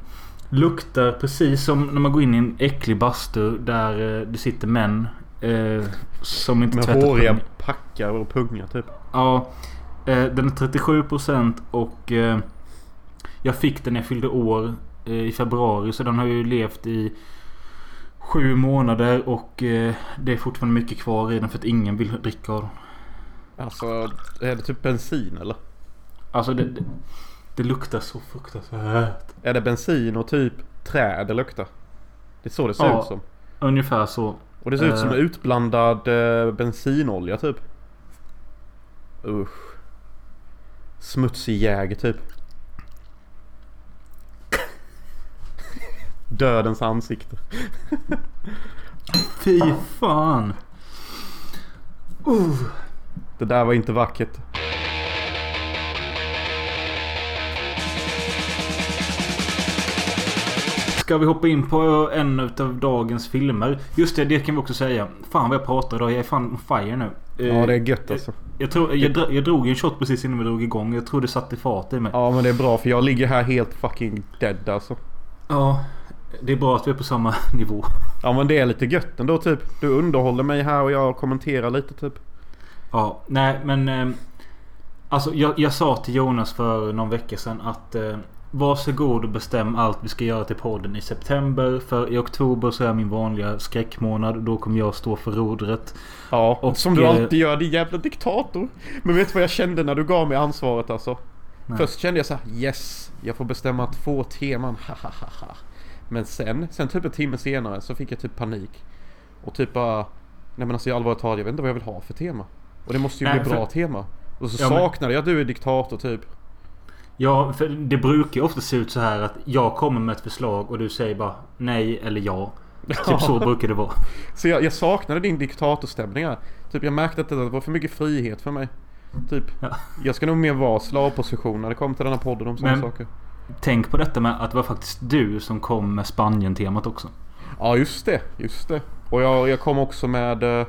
luktar precis som när man går in i en äcklig bastu där eh, det sitter män. eh, som inte Med tvättat håriga pung. packar och pungar typ. Ja. Eh, den är 37% och eh, jag fick den när jag fyllde år eh, i februari. Så den har ju levt i sju månader och det är fortfarande mycket kvar i den för att ingen vill dricka av den. Alltså, är det typ bensin eller? Alltså det, det, det luktar så fruktansvärt. Är det bensin och typ träd det luktar? Det är så det ser Ja. ut som. Ungefär så. Och det ser ut som Eh. utblandad bensinolja typ. Usch. Smutsig jäger typ. Dödens ansikte. Fy fan. Uh. Det där var inte vackert. Ska vi hoppa in på en av dagens filmer? Just det, det kan vi också säga. Fan vad jag pratar idag. Jag är fan on fire nu. Eh, Ja det är gött alltså. Jag, tror, jag, dra- jag drog en shot precis innan vi drog igång. Jag tror det satte fart i mig. Ja men det är bra för jag ligger här helt fucking dead alltså. Ja. Det är bra att vi är på samma nivå. Ja men det är lite gött ändå typ. Du underhåller mig här och jag kommenterar lite typ. Ja, nej men... Eh, alltså jag, jag sa till Jonas för någon vecka sedan att... Eh, varsågod och bestäm allt vi ska göra till podden i september. För i oktober så är min vanliga skräckmånad. Då kommer jag stå för rodret. Ja, Och, som du eh, alltid gör din jävla diktator. Men vet du vad jag kände när du gav mig ansvaret alltså? Nej. Först kände jag så här: yes, jag får bestämma två teman, ha ha ha ha. Men sen, sen typ en timme senare så fick jag typ panik. Och typ bara, nej men alltså i allvarligt talat, jag vet inte vad jag vill ha för tema. Och det måste ju Nej, bli för- bra tema. Och så Ja, men- saknade jag att du är diktator typ. Ja, för det brukar ju ofta se ut så här att jag kommer med ett förslag och du säger bara nej eller ja. Typ så brukar det vara. Så jag, jag saknade din diktatorstämning här. Typ jag märkte att det var för mycket frihet för mig. Typ. Ja. Jag ska nog mer vara slavposition när det kommer till den här podden om sådana saker. Tänk på detta med att det var faktiskt du som kom med Spanien-temat också. Ja just det, just det. Och jag, jag kom också med uh,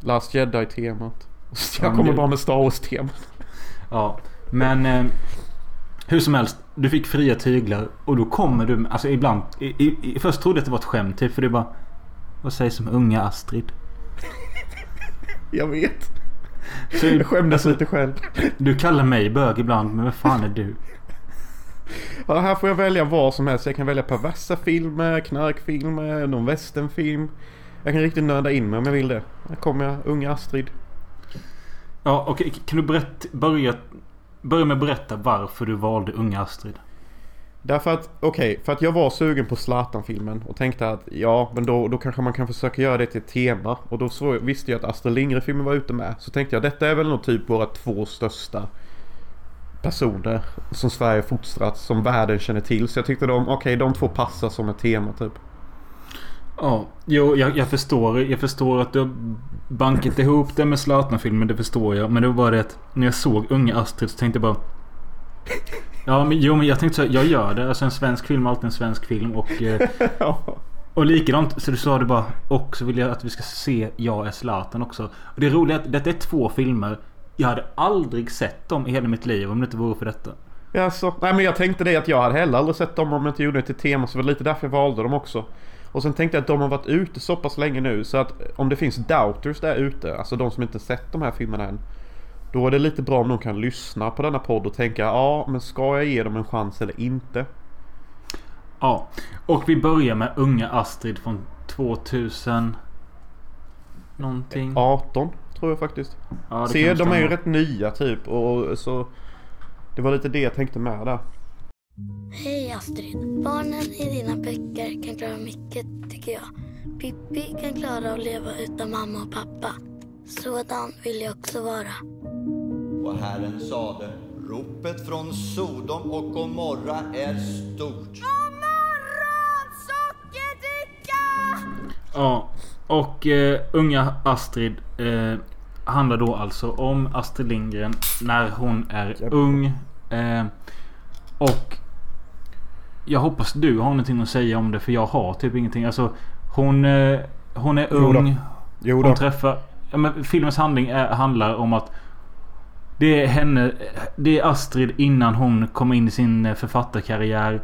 Last Jedi-temat. Jag Ja, kommer det- bara med Star Wars-temat. Ja, men... Eh, hur som helst. Du fick fria tyglar och då kommer du Alltså ibland... I, i, i, först trodde jag att det var ett skämt typ för det är bara... Vad sägs om unga Astrid? Jag vet. Så Jag skämdes lite själv. du kallar mig bög ibland, men vem fan är du? Ja, här får jag välja vad som helst. Jag kan välja perversa filmer, knarkfilmer, någon westernfilm. Jag kan riktigt nörda in mig om jag vill det. Här kommer jag, unga Astrid. Ja, okej. Kan du berätta, börja, börja med att berätta varför du valde Unga Astrid? Därför att, okej, för att jag var sugen på Zlatan-filmen och tänkte att ja, men då, då kanske man kan försöka göra det till ett tema. Och då så, visste jag att Astrid Lindgren-filmen var ute med. Så tänkte jag detta är väl nog typ våra två största personer som Sverige fostrat, som världen känner till. Så jag tyckte de, okej, de två passar som ett tema typ. Ja, jo, jag, jag förstår. Jag förstår att du har bankat ihop det med Zlatan-filmen. Det förstår jag. Men det var bara det att när jag såg Unga Astrid så tänkte jag bara... Ja, men jo, men jag tänkte så här, jag gör det. Alltså en svensk film är alltid en svensk film. Och, eh, och likadant så du sa det bara. Och så vill jag att vi ska se Jag är Zlatan också. Och det roliga är att detta är två filmer. Jag hade aldrig sett dem i hela mitt liv om det inte vore för detta. Ja, så. Nej men jag tänkte det att jag hade heller aldrig sett dem om jag inte gjorde det till tema. Så det var lite därför jag valde dem också. Och sen tänkte jag att de har varit ute så pass länge nu så att om det finns doubters där ute, alltså de som inte sett de här filmerna än. Då är det lite bra om de kan lyssna på denna podd och tänka ja men ska jag ge dem en chans eller inte? Ja, och vi börjar med Unga Astrid från 2000... Någonting. 18 tror jag faktiskt. Ja, Se, de är ju rätt nya typ och så... Det var lite det jag tänkte med där. Hej Astrid. Barnen i dina böcker kan klara mycket tycker jag. Pippi kan klara att leva utan mamma och pappa. Sådan vill jag också vara. Och Herren sade, ropet från Sodom och Gomorra är stort. Ja, och eh, Unga Astrid eh, handlar då alltså om Astrid Lindgren när hon är ung. Eh, och jag hoppas du har någonting att säga om det för jag har typ ingenting. Alltså hon, eh, hon är Jo då. ung. Jo Hon då. träffar... Ja, men filmens handling är, handlar om att det är henne... Det är Astrid innan hon kommer in i sin eh, författarkarriär.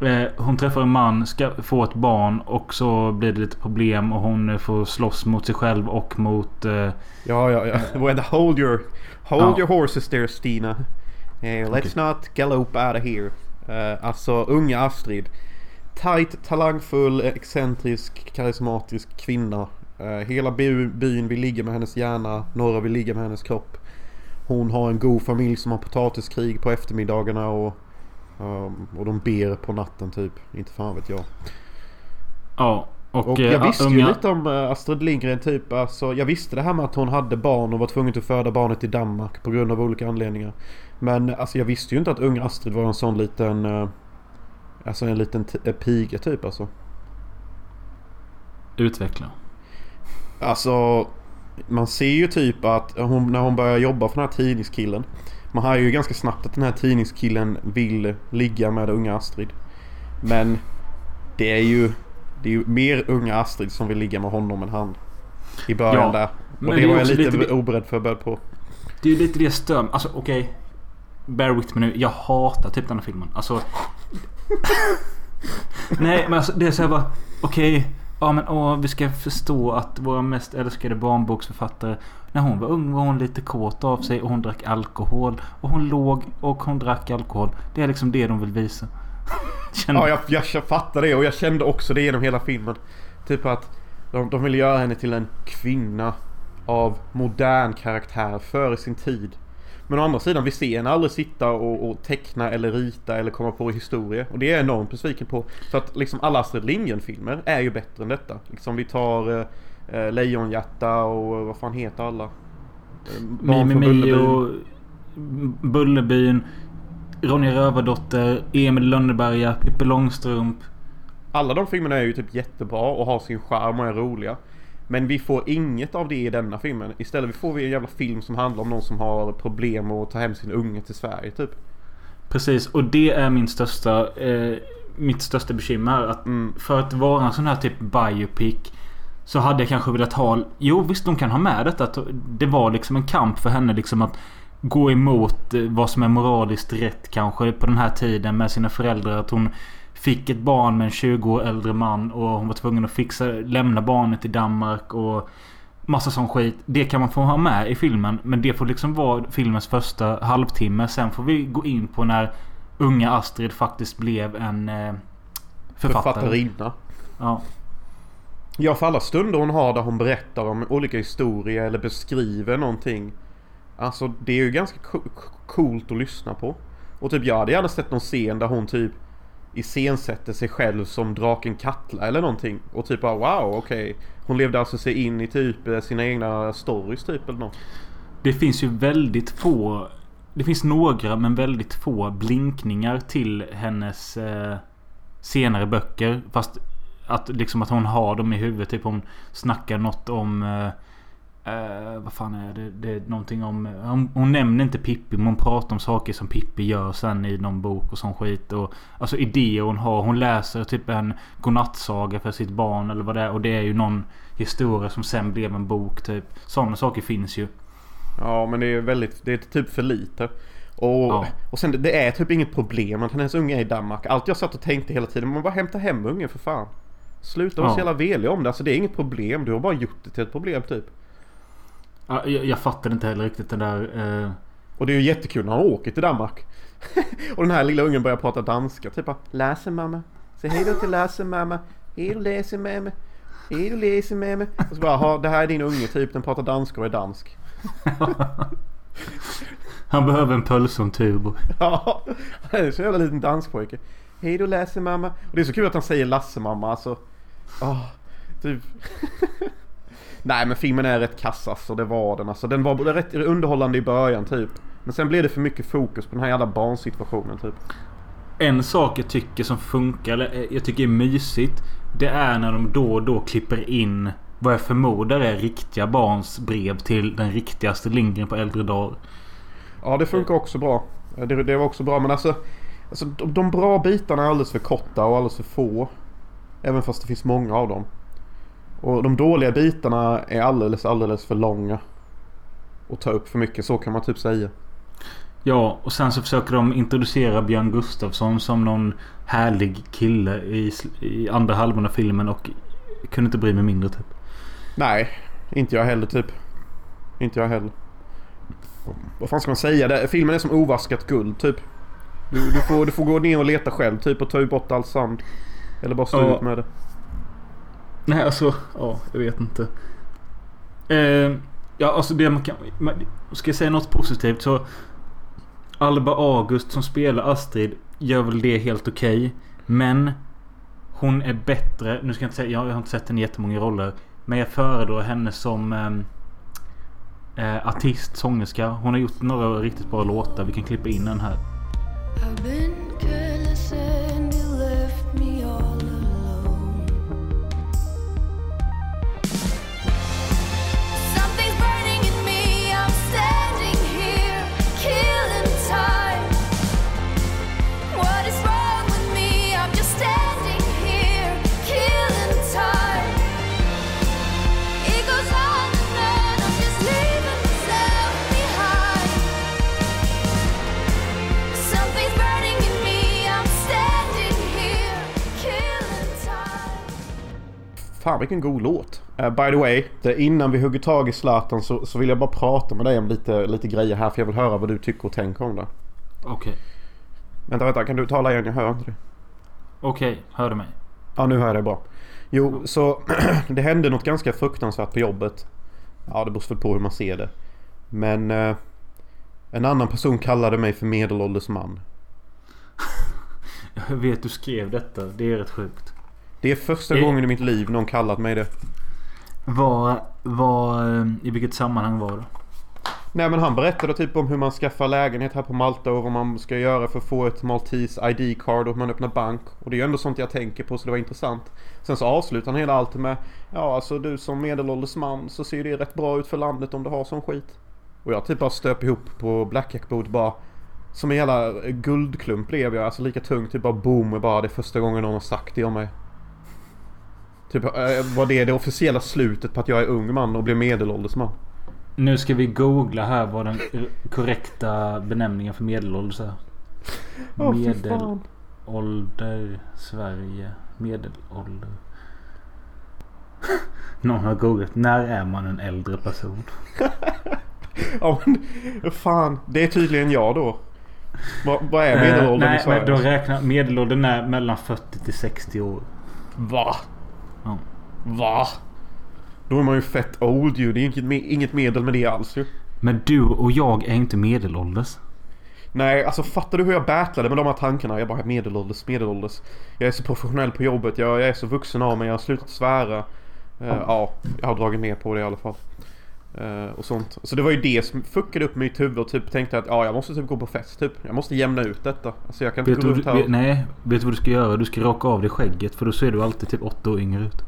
Eh, Hon träffar en man, ska få ett barn och så blir det lite problem och hon får slåss mot sig själv och mot... Ja, ja, ja. Well, hold your, hold Ja. your horses there Stina. Eh, let's Okej. not gallop out of here. Eh, alltså, unga Astrid. Tight, talangfull, excentrisk, karismatisk kvinna. Eh, hela byn vill ligga med hennes hjärna. Några vill ligga med hennes kropp. Hon har en god familj som har potatiskrig på eftermiddagarna och, och de ber på natten typ. Inte fan vet jag. Ja. Och, Och eh, jag visste ju unga, lite om eh, Astrid Lindgren typ. Alltså, jag visste det här med att hon hade barn och var tvungen att föda barnet i Danmark på grund av olika anledningar. Men alltså jag visste ju inte att unga Astrid var en sån liten... eh, Alltså en liten eh, piga typ alltså. Utveckla. Alltså man ser ju typ att hon, när hon börjar jobba för den här tidningskillen. Man har ju ganska snabbt att den här tidningskillen vill ligga med unga Astrid. Men det är ju det är ju mer unga Astrid som vill ligga med honom än han. I början Ja, där. Och det det var jag lite, lite- oberedd förberedd på. Det är ju lite det stör Alltså okej. Bear with me nu. Jag hatar typ den här filmen. Alltså. Nej men alltså det är såhär bara. Okej. Ja men åh, vi ska förstå att våra mest älskade barnboksförfattare. När hon var ung var hon lite kåt av sig och hon drack alkohol. Och hon låg och hon drack alkohol. Det är liksom det de vill visa. Känner- Ja, jag, jag, jag fattar det och jag kände också det genom hela filmen. Typ att de, de ville göra henne till en kvinna av modern karaktär före sin tid. Men å andra sidan, vi ser henne aldrig sitta och, och teckna eller rita eller komma på historia. Och det är jag enormt besviken på. För att liksom alla Astrid Lindgren-filmer är ju bättre än detta. Liksom vi tar eh, eh, Lejonhjärta och vad fan heter alla? Eh, Barn Mimi från Bullerbyn. Ronja Rövardotter. Emil Lönneberga. Pippi Långstrump. Alla de filmerna är ju typ jättebra och har sin charm och är roliga. Men vi får inget av det i denna filmen. Istället får vi en jävla film som handlar om någon som har problem att ta hem sin unge till Sverige typ. Precis, och det är min största... Eh, mitt största bekymmer. Att Mm. För att vara en sån här typ biopic. Så hade jag kanske velat ha... Jo visst, de kan ha med detta. Att det var liksom en kamp för henne liksom att gå emot eh, vad som är moraliskt rätt kanske på den här tiden med sina föräldrar. Att hon fick ett barn med en 20 år äldre man och hon var tvungen att fixa, lämna barnet i Danmark och Massa sån skit. Det kan man få ha med i filmen. Men det får liksom vara filmens första halvtimme. Sen får vi gå in på när unga Astrid faktiskt blev en eh, författare. Författarinna. Ja. Ja, för alla stunder hon har där hon berättar om olika historier eller beskriver någonting. Alltså det är ju ganska coolt att lyssna på. Och typ jag hade gärna sett någon scen där hon typ iscensätter sig själv som draken Katla eller någonting. Och typ bara wow, okej. Hon levde alltså sig in i typ eh, sina egna stories typ eller något. Det finns ju väldigt få... Det finns några men väldigt få blinkningar till hennes eh, senare böcker. Fast att liksom att hon har dem i huvudet. Typ hon snackar något om... Eh, eh, vad fan är det? Det är någonting om... Hon, hon nämner inte Pippi men hon pratar om saker som Pippi gör sen i någon bok och sån skit. Och, alltså idéer hon har. Hon läser typ en godnattsaga för sitt barn eller vad det är. Och det är ju någon historia som sen blev en bok typ. Sådana saker finns ju. Ja men det är väldigt, det är typ för lite. Och, Ja. och sen det- är typ inget problem att hennes unge är i Danmark. Allt jag satt och tänkte hela tiden, man bara hämta hem ungen för fan. Sluta vara så Ja. jävla velig om det. Alltså det är inget problem. Du har bara gjort det till ett problem typ. Ja, jag, jag fattar inte heller riktigt den där... Eh, Och det är ju jättekul när han åker till Danmark. och den här lilla ungen börjar prata danska. Typ Läser mamma. Säg hej då till Lasse mamma. Hej då läser mamma. Hej då läser mamma. Och så bara, "Ha, det här är din unge typ. Den pratar danska och är dansk. han behöver en pölse och turbo. Ja, han är så jävla liten danspojke. Hej då läser mamma. Och det är så kul att han säger Lasse mamma alltså. Åh, typ. Nej men filmen är rätt kass alltså, det var den alltså. Den var rätt underhållande i början typ. Men sen blev det för mycket fokus på den här jävla barnsituationen typ. En sak jag tycker som funkar, eller eh, jag tycker är mysigt. Det är när de då och då klipper in vad jag förmodar är riktiga barns brev till den riktigaste Lindgren på äldre dagar. Ja det funkar också bra. Det, det var också bra men alltså. alltså de, de bra bitarna är alldeles för korta och alldeles för få. Även fast det finns många av dem. Och de dåliga bitarna är alldeles, alldeles för långa. Och ta upp för mycket, så kan man typ säga. Ja, och sen så försöker de introducera Björn Gustafsson som någon härlig kille i, i andra halvan av filmen och kunde inte bry mig mindre typ. Nej, inte jag heller typ. Inte jag heller. Vad fan ska man säga? Det, filmen är som ovaskat guld typ. Du, du, får, du får gå ner och leta själv typ och ta bort all sand. Eller bara stå ut med det. Nej, alltså... Ja, jag vet inte. Eh, ja, alltså det man kan... Man, ska jag säga något positivt så... Alba August som spelar Astrid gör väl det helt okej. men hon är bättre. Nu ska jag inte säga... Jag har inte sett henne i jättemånga roller. Men jag föredrar henne som... Ehm, eh, artist, sångerska. Hon har gjort några riktigt bra låtar. Vi kan klippa in den här. Fan vilken god låt. Eh, by the way, innan vi hugger tag i Zlatan så, så vill jag bara prata med dig om lite, lite grejer här. För jag vill höra vad du tycker och tänker om det. Okej. Vänta, vänta. Kan du tala igen? Jag hör inte det. Okej, hör du mig? Ja, nu hör jag dig bra. Jo, så det hände något ganska fruktansvärt på jobbet. Ja, det beror väl på hur man ser det. Men eh, en annan person kallade mig för medelålders man. Jag vet du skrev detta. Det är rätt sjukt. Det är första Det- gången i mitt liv någon kallat mig det. Vad... Vad... eh, I vilket sammanhang var det? Nej men han berättade typ om hur man skaffar lägenhet här på Malta och vad man ska göra för att få ett Maltese ID-card och hur man öppnar bank. Och det är ju ändå sånt jag tänker på så det var intressant. Sen så avslutar han hela allt med Ja alltså du som medelålders man så ser det rätt bra ut för landet om du har sån skit. Och jag typ bara stöp ihop på blackjackbordet bara Som en jävla guldklump blev jag. Alltså lika tung typ bara boom och bara det är första gången någon har sagt det om mig. Typ eh, var det det officiella slutet på att jag är ung man och blir medelålders man? Nu ska vi googla här vad den korrekta benämningen för medelålders är. Fan. Medelålder Sverige. Medelålder. Någon har googlat. När är man en äldre person? Ja men fan. Det är tydligen jag då. Vad, vad är medelåldern i nej, Sverige? men de räknar medelåldern är mellan 40 till 60 år. Va? Ja. Va? Då är man ju fett old ju. Det är inget, inget medel med det alls ju. Men du och jag är inte medelålders. Nej, alltså fattar du hur jag battlade med de här tankarna? Jag bara medelålders, medelålders. Jag är så professionell på jobbet. Jag, jag är så vuxen av mig. Jag har slutat svära. Eh, ja, jag har dragit med på det i alla fall. Eh, och sånt. Så det var ju det som fuckade upp mitt huvud och typ tänkte att ja, jag måste typ gå på fest typ. Jag måste jämna ut detta. Alltså jag kan inte Vet gå du, runt här och... nej, vet du vad du ska göra? Du ska raka av dig skägget för då ser du alltid typ 8 år yngre ut.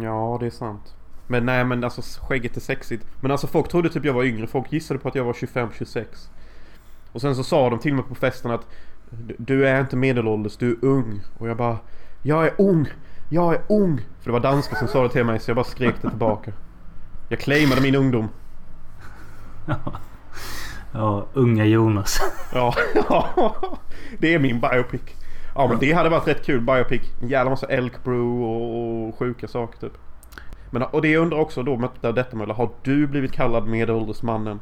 Ja, det är sant. Men nej men alltså skägget är sexigt. Men alltså folk trodde typ jag var yngre. Folk gissade på att jag var 25-26. Och sen så sa de till mig på festen att "Du- Du är inte medelålders, du är ung. Och jag bara Jag är ung! Jag är ung! För det var danskar som sa det till mig så jag bara skrek det tillbaka. Jag claimade min ungdom. Ja, unga Jonas. Ja, det är min biopic. Ja men det hade varit rätt kul biopic. En jävla massa elk brew och, och sjuka saker typ. Men och det jag undrar också då med detta Möller. Har du blivit kallad medelåldersmannen?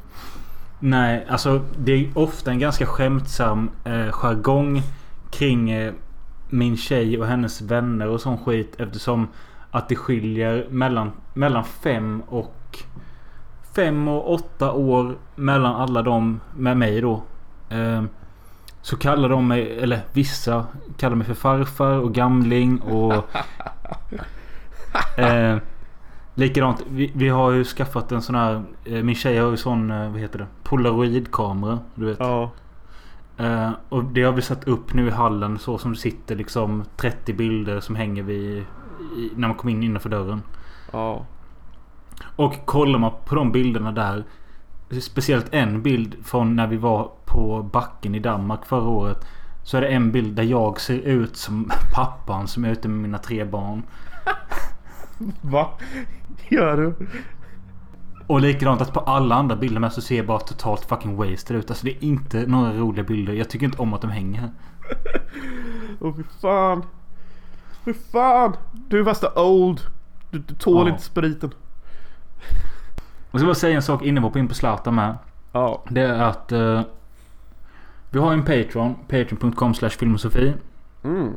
Nej, alltså det är ofta en ganska skämtsam eh, jargong kring eh, min tjej och hennes vänner och sån skit eftersom att det skiljer mellan, mellan fem och fem och åtta år mellan alla dem med mig då. Eh, så kallar de mig, eller vissa kallar mig för farfar och gamling och... eh, likadant, vi, vi har ju skaffat en sån här... Eh, min tjej har ju sån, eh, vad heter det? Polaroidkamera. Du vet. Ja. Eh, och det har vi satt upp nu i hallen så som det sitter liksom 30 bilder som hänger vid... I, när man kommer in innanför dörren. Ja. Och kollar man på de bilderna där. Speciellt en bild från när vi var på backen i Danmark förra året. Så är det en bild där jag ser ut som pappan som är ute med mina tre barn. Va? Gör du? Och likadant att på alla andra bilder med så ser jag bara totalt fucking wasted ut. Alltså det är inte några roliga bilder. Jag tycker inte om att de hänger. Åh fy fan. Fy fan. Du är värsta old. Du, du tål Ja. inte spriten. Och så bara säga en sak innan vi hoppar in på Zlatan med. Ja. Det är att eh, vi har en Patreon. Patreon.com slash filmosofi. Mm.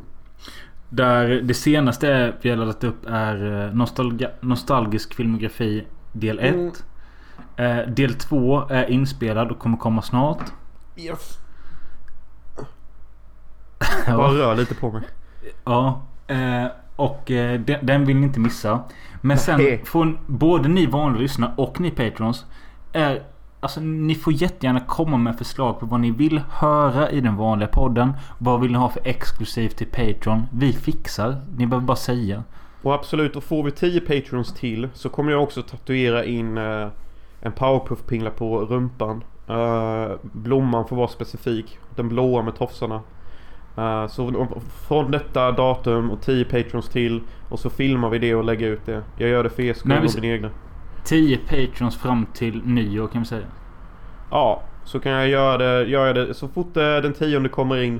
Där det senaste vi har laddat upp är eh, nostalga, nostalgisk filmografi del 1. Mm. Eh, del 2 är inspelad och kommer komma snart. Yes. Bara rör lite på mig. Ja. Eh, och eh, den, den vill ni inte missa. Men sen Nej. får både ni vanliga lyssnare och ni patrons. Är, alltså ni får jättegärna komma med förslag på vad ni vill höra i den vanliga podden. Vad vill ni ha för exklusivt till Patreon? Vi fixar. Ni behöver bara säga. Och absolut, och får vi 10 patrons till så kommer jag också tatuera in eh, en powerpuff-pingla på rumpan. Eh, blomman får vara specifik. Den blåa med tofsarna. Eh, så från detta datum och 10 patrons till och så filmar vi det och lägger ut det. Jag gör det för er skull och min egna. 10 patrons fram till nyår kan vi säga. Ja, så kan jag göra det, göra det så fort eh, den tionde kommer in.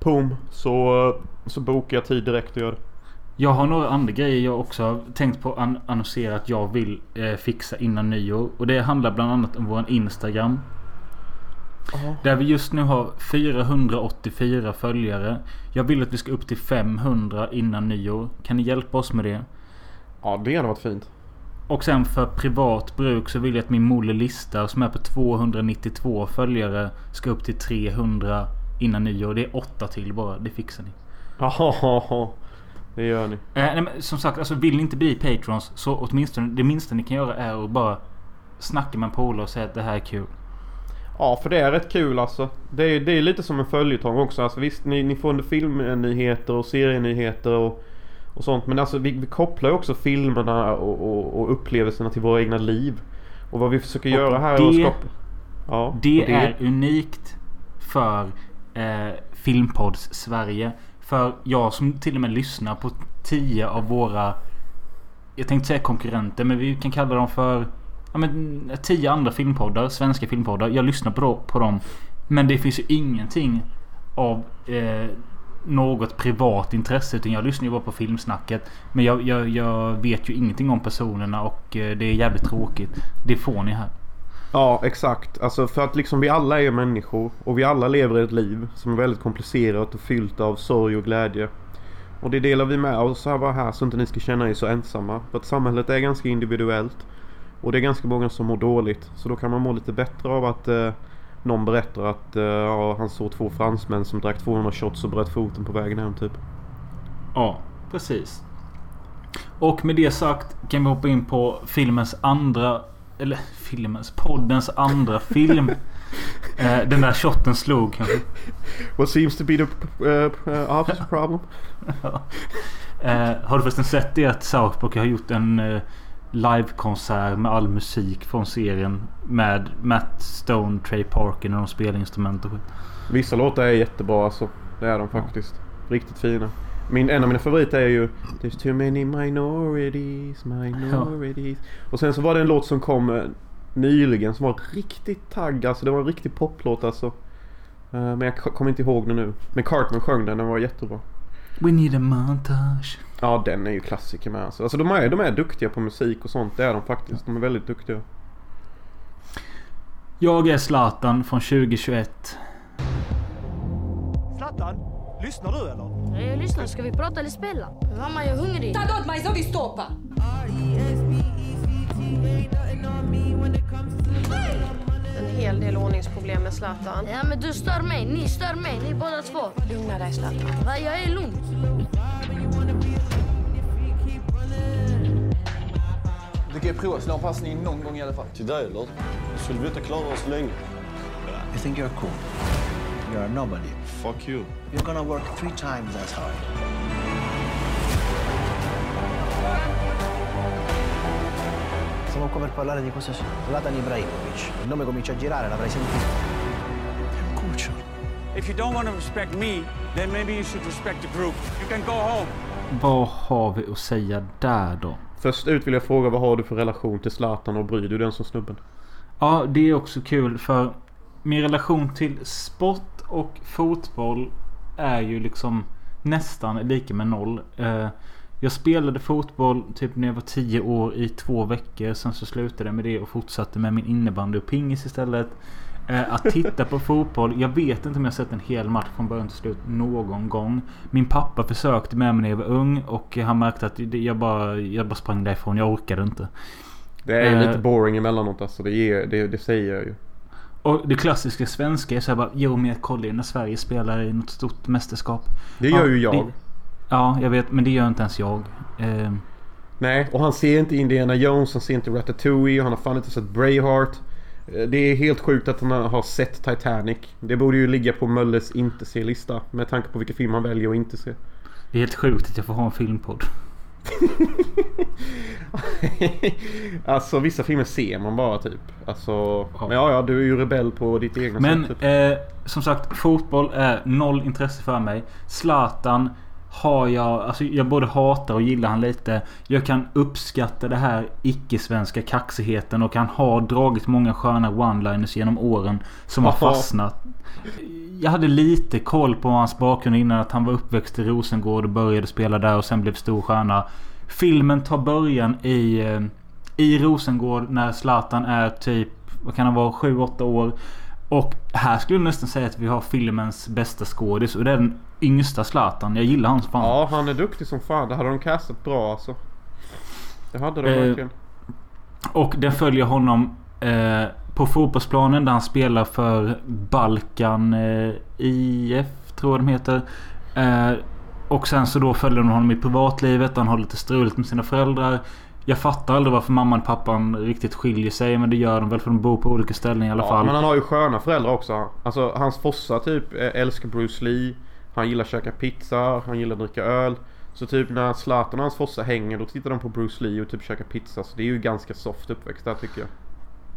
Pum, så, så bokar jag tid direkt och gör det. Jag har några andra grejer jag också har tänkt på att an- annonsera att jag vill eh, fixa innan nyår. Och det handlar bland annat om vår Instagram. Där vi just nu har 484 följare. Jag vill att vi ska upp till 500 innan nyår. Kan ni hjälpa oss med det? Ja, det hade varit fint. Och sen för privat bruk så vill jag att min Molle Lista som är på 292 följare ska upp till 300 innan nyår. Det är åtta till bara. Det fixar ni. Ja, det gör ni. Eh, nej, men som sagt, alltså vill ni inte bli patrons så åtminstone det minsta ni kan göra är att bara snacka med en polare och säga att det här är kul. Ja, för det är rätt kul alltså. Det är, det är lite som en följetong också. Alltså, visst, ni, ni får filmnyheter och serienyheter och, och sånt. Men alltså vi, vi kopplar ju också filmerna och, och, och upplevelserna till våra egna liv. Och vad vi försöker Och göra här är att det- skapa... Ja, Det, och är unikt för eh, Filmpodds Sverige. För jag som till och med lyssnar på 10 av våra Jag tänkte säga konkurrenter men vi kan kalla dem för Ja men 10 andra filmpoddar, svenska filmpoddar. Jag lyssnar på, på dem. Men det finns ju ingenting av eh, något privat intresse. Utan jag lyssnar ju bara på filmsnacket. Men jag, jag, jag vet ju ingenting om personerna och eh, det är jävligt tråkigt. Det får ni här. Ja, exakt. Alltså för att liksom vi alla är människor och vi alla lever ett liv som är väldigt komplicerat och fyllt av sorg och glädje. Och det delar vi med oss av här så inte ni ska känna er så ensamma. För att samhället är ganska individuellt. Och det är ganska många som mår dåligt. Så då kan man må lite bättre av att eh, någon berättar att eh, ja, han såg två fransmän som drack 200 shots och bröt foten på vägen hem typ. Ja, precis. Och med det sagt kan vi hoppa in på filmens andra... Eller filmens? Poddens andra film. Eh, Den där shotten slog kanske. What seems to be the uh, uh, office problem? Eh, har du förresten sett det att South Park har gjort en eh, livekonsert med all musik från serien. Med Matt Stone, Trey Parker när de spelar instrument och skit. Vissa låtar är jättebra alltså. Det är de faktiskt. Riktigt fina. Min, en av mina favoriter är ju There's too many minorities, minorities. Och sen så var det en låt som kom eh, nyligen som var riktigt tagg. Alltså det var en riktig poplåt alltså. Eh, men jag kommer inte ihåg den nu. Men Cartman sjöng den, den var jättebra. We need a montage. Ja den är ju klassiker med alltså. Alltså de är, de är duktiga på musik och sånt. Det är de faktiskt. De är väldigt duktiga. Jag är Zlatan från 2021. Zlatan, lyssnar du eller? Jag lyssnar. Ska vi prata eller spela? Mamma, jag är hungrig. Tá doido, mas eu vi estopa. En hel del ordningsproblem med Zlatan. Ja, men du stör mig. Ni stör mig. Ni båda två. Lugna dig Zlatan. Va, jag är lugn. Du kan ju prova att slå en passning någon gång i alla fall. Till dig eller? Skulle vi inte klara oss länge? You think you're cool? You're a nobody. Fuck you. You're gonna work three times as hard. Siamo qua per parlare di cosa c'è. Zlatan Ibrahimovic. Il nome comincia a girare, l'avrai sentito. È un cucciolo. If you don't want to respect me, then maybe you should respect the group. You can go home. Vad har vi att säga där då? Först ut vill jag fråga vad har du för relation till Zlatan och bryr du dig som snubben? Ja, det är också kul för min relation till sport och fotboll är ju liksom nästan lika med noll. Eh, jag spelade fotboll typ när jag var 10 år i två veckor. Sen så slutade jag med det och fortsatte med min innebandy och pingis istället. Eh, Att titta på fotboll. Jag vet inte om jag sett en hel match från början till slut någon gång. Min pappa försökte med mig när jag var ung och han märkte att jag bara, jag bara sprang därifrån. Jag orkade inte. Det är ju Eh. lite boring emellanåt alltså. Det, ger, det, det säger jag ju. Och det klassiska svenska är så här bara Jo men jag kollar ju när Sverige spelar i något stort mästerskap. Det gör Ja, ju jag. det- Ja jag vet men det gör inte ens jag. Eh, Nej, och han ser inte Indiana Jones, han ser inte Ratatouille han har fan inte sett Braveheart. Det är helt sjukt att han har sett Titanic. Det borde ju ligga på Mölles inte se-lista. Med tanke på vilka film han väljer att inte se. det är helt sjukt att jag får ha en filmpodd. alltså vissa filmer ser man bara typ. Alltså, Ja. men ja, ja, du är ju rebell på ditt egna Men sätt. Typ. eh, som sagt fotboll är noll intresse för mig. Zlatan har jag, alltså jag både hatar och gillar han lite. Jag kan uppskatta det här icke-svenska kaxigheten och han har dragit många sköna one-liners genom åren som har fastnat. Jag hade lite koll på hans bakgrund innan att han var uppväxt i Rosengård och började spela där och sen blev stor stjärna. Filmen tar början i, eh, i Rosengård när Zlatan är typ, vad kan han vara, 7-8 år. Och här skulle jag nästan säga att vi har filmens bästa skådis och det är den yngsta Zlatan. Jag gillar hans fan. Ja, han är duktig som fan. Det hade de castat bra alltså. Det hade de Eh, verkligen. Och den följer honom eh, på fotbollsplanen där han spelar för Balkan eh, IF tror jag de heter. Eh, och sen så då följer de honom i privatlivet. Han har lite struligt med sina föräldrar. Jag fattar aldrig varför mamman och pappan riktigt skiljer sig. Men det gör de väl för de bor på olika ställen i alla Ja, fall. men han har ju sköna föräldrar också. Alltså hans fossa typ eh, älskar Bruce Lee. Han gillar att käka pizza. Han gillar att dricka öl. Så typ när Zlatan och hans fossa hänger då tittar de på Bruce Lee och typ käkar pizza. Så det är ju ganska soft uppväxt där tycker jag.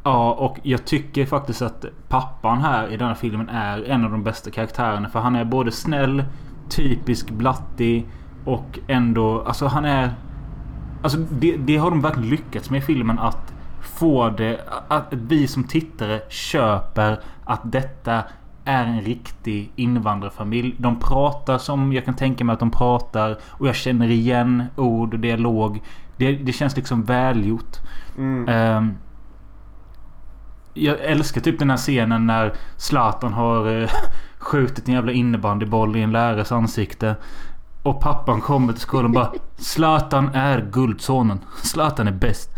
Ja, och jag tycker faktiskt att pappan här i denna filmen är en av de bästa karaktärerna. För han är både snäll, typisk blattig och ändå... Alltså han är... Alltså det, det har de verkligen lyckats med i filmen att få det... Att vi som tittare köper att detta är en riktig invandrarfamilj. De pratar som jag kan tänka mig att de pratar. Och jag känner igen ord och dialog. Det, det känns liksom välgjort. Mm. Ehm, jag älskar typ den här scenen när Zlatan har eh, skjutit en jävla innebandyboll i en lärares ansikte. Och pappan kommer till skolan och bara Zlatan är guldsonen. Zlatan är bäst.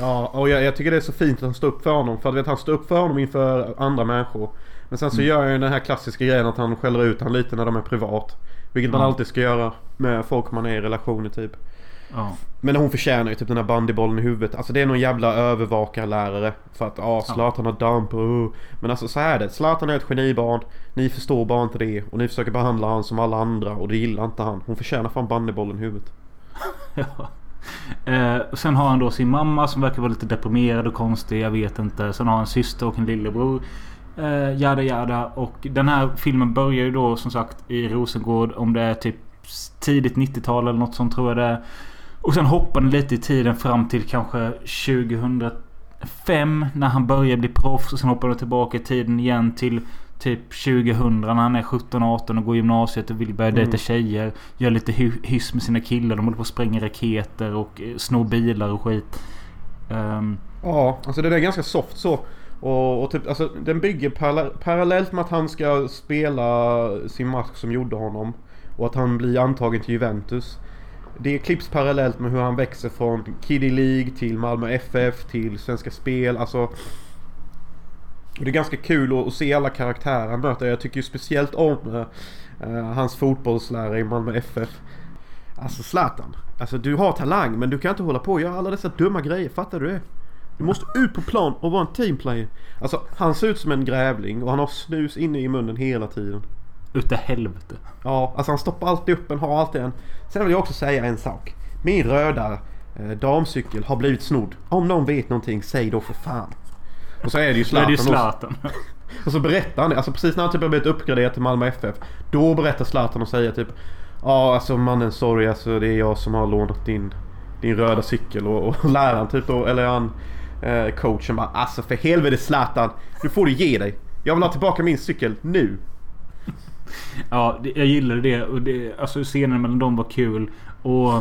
Ja, och jag, jag tycker det är så fint att han står upp för honom. För att vet, han står upp för honom inför andra människor. Men sen så Mm. gör jag ju den här klassiska grejen att han skäller ut honom lite när de är privat. Vilket man Ja. alltid ska göra med folk man är i relationer typ. Ja. Men hon förtjänar ju typ den här bandybollen i huvudet. Alltså det är någon jävla övervakarlärare. För att ja, Zlatan har damp och... Men alltså så här är det. Zlatan är ett genibarn. Ni förstår bara inte det. Och ni försöker behandla han som alla andra. Och det gillar inte han. Hon förtjänar fan bandybollen i huvudet. ja. Eh, och sen har han då sin mamma som verkar vara lite deprimerad och konstig. Jag vet inte. Sen har han en syster och en lillebror. Eh, jada jada. Och den här filmen börjar ju då som sagt i Rosengård. Om det är typ tidigt 90-tal eller något sånt tror jag det är. Och sen hoppar den lite i tiden fram till kanske 2005 när han börjar bli proffs. Och sen hoppar den tillbaka i tiden igen till typ 2000 när han är 17-18 och går gymnasiet och vill börja Mm. dejta tjejer. Gör lite hy- hyss med sina killar. De håller på att spränga raketer och eh, snor bilar och skit. Ehm, Ja, alltså det är ganska soft så. Och, och typ, alltså den bygger parallell- parallellt med att han ska spela sin match som gjorde honom. Och att han blir antagen till Juventus. Det klipps parallellt med hur han växer från Kiddy League till Malmö FF till Svenska Spel. Alltså... Det är ganska kul att, att se alla karaktärer han möter. Jag tycker ju speciellt om eh, eh hans fotbollslärare i Malmö FF. Alltså Zlatan. Alltså du har talang men du kan inte hålla på och göra alla dessa dumma grejer. Fattar du det? Du måste ut på plan och vara en teamplayer. Alltså han ser ut som en grävling och han har snus inne i munnen hela tiden. utav helvete. Ja, alltså han stoppar alltid upp en, har alltid en. Sen vill jag också säga en sak. Min röda eh, damcykel har blivit snodd. Om någon vet någonting, säg då för fan. Och så är det ju är det Zlatan. ju. Zlatan. Och så berättar han det. Alltså precis när han typ har blivit uppgraderad till Malmö FF. Då berättar Zlatan och säger typ Ja alltså mannen sorry alltså det är jag som har lånat din, din röda cykel. Och, och läraren typ då, eller han Eh, coachen bara Alltså för helvete Zlatan. Nu får du ge dig. Jag vill ha tillbaka min cykel nu. Ja, det, jag gillade det. Och det alltså scenen mellan dem var kul. Och...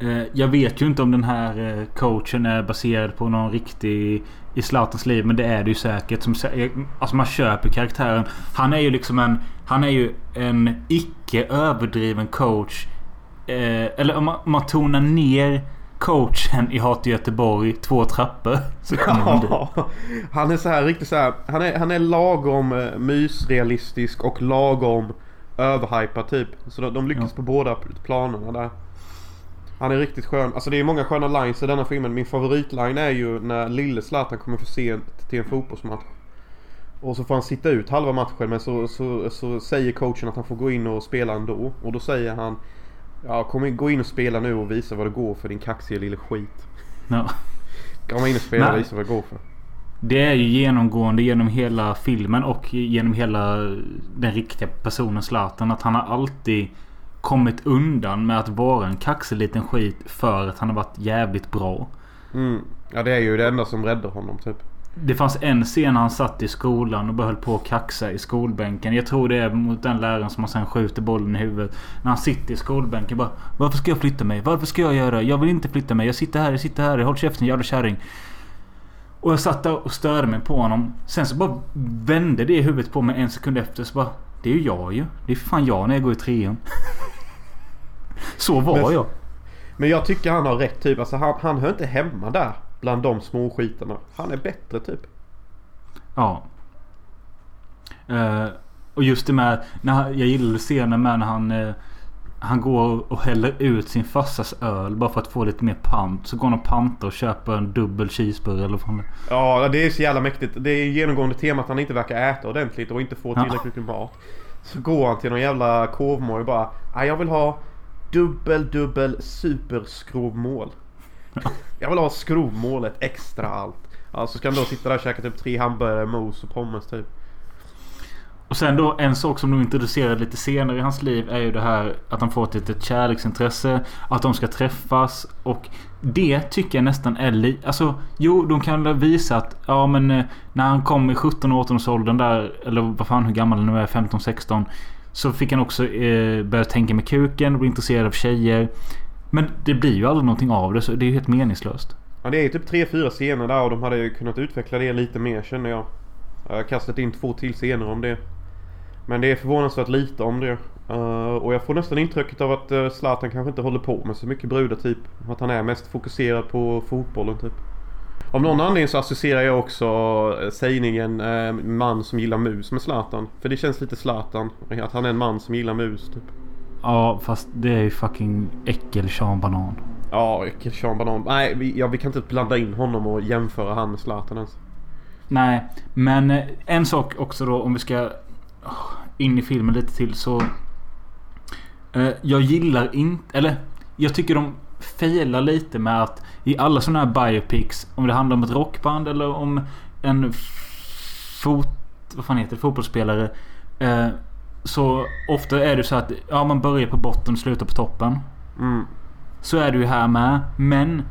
Eh, jag vet ju inte om den här eh, coachen är baserad på någon riktig i Zlatans liv. Men det är det ju säkert. Som, eh, alltså man köper karaktären. Han är ju liksom en... Han är ju en icke överdriven coach. Eh, eller om man, om man tonar ner coachen i Hat Göteborg två trappor. Så kommer han dit. Ja, han är så här riktigt så här. Han är, han är lagom eh, mysrealistisk och lagom överhypad typ. Så de, de lyckas Ja. på båda planerna där. Han är riktigt skön. Alltså det är många sköna lines i denna filmen. Min favoritline är ju när lille Zlatan kommer för sent till en fotbollsmatch. Och så får han sitta ut halva matchen men så, så, så säger coachen att han får gå in och spela ändå. Och då säger han Ja kom in, gå in och spela nu och visa vad det går för din kaxiga lille skit. Ja. Kom in och spela och visa vad det går för. Det är ju genomgående genom hela filmen och genom hela den riktiga personen Zlatan. Att han har alltid kommit undan med att vara en kaxig liten skit för att han har varit jävligt bra. Mm. Ja det är ju det enda som räddar honom typ. Det fanns en scen när han satt i skolan och bara höll på att kaxa i skolbänken. Jag tror det är mot den läraren som han sen skjuter bollen i huvudet. När han sitter i skolbänken bara Varför ska jag flytta mig? Varför ska jag göra? Jag vill inte flytta mig. Jag sitter här, jag sitter här. Håll käften jävla kärring. Och jag satt där och störde mig på honom. Sen så bara vände det i huvudet på mig en sekund efter. Så bara Det är ju jag ju. Det är fan jag när jag går i trean. så var Men- jag. Men jag tycker han har rätt typ. Alltså han, han hör inte hemma där. Bland de små skitarna. Han är bättre typ. Ja. Eh, och just det med... När, jag gillade scenen med när han... eh, han går och häller ut sin farsas öl bara för att få lite mer pant. Så går han och pantar och köper en dubbel cheeseburgare eller vad Ja det är så jävla mäktigt. Det är genomgående tema att han inte verkar äta ordentligt och inte få Ja. tillräckligt med mat. Så går han till någon jävla korvmål och bara "Ah, Jag vill ha dubbel dubbel superskrovmål. Jag vill ha skrovmålet extra allt. Ja, så ska han då sitta där och käka typ tre hamburgare, mos och pommes typ. Och sen då en sak som de introducerade lite senare i hans liv är ju det här att han får ett litet kärleksintresse. Att de ska träffas. Och det tycker jag nästan är lite... Alltså jo, de kan väl visa att ja men eh, när han kom i 17-18 års åldern där. Eller vad fan hur gammal han nu är. 15-16. Så fick han också eh, börja tänka med kuken och bli intresserad av tjejer. Men det blir ju aldrig någonting av det så det är ju helt meningslöst. Ja, det är typ tre, fyra scener där och de hade ju kunnat utveckla det lite mer känner jag. Jag har kastat in två till scener om det. Men det är förvånansvärt lite om det. Eh, och jag får nästan intrycket av att uh, Zlatan kanske inte håller på med så mycket brudar typ. Att han är mest fokuserad på fotbollen typ. Av någon anledning så associerar jag också eh, sägningen man som gillar mus med Zlatan. För det känns lite Zlatan. Att han är en man som gillar mus typ. Ja fast det är ju fucking äckel Sean Banan. Ja, äckel Sean Banan. Nej, vi, ja, vi kan inte blanda in honom och jämföra han med Zlatan ens. Nej, men eh, en sak också då om vi ska oh, in i filmen lite till så. Eh, jag gillar inte, eller jag tycker de failar lite med att i alla sådana här biopics. Om det handlar om ett rockband eller om en fot... Vad fan heter det? Fotbollsspelare. Eh, så ofta är det så att ja, man börjar på botten och slutar på toppen. Mm. Så är det ju här med. Men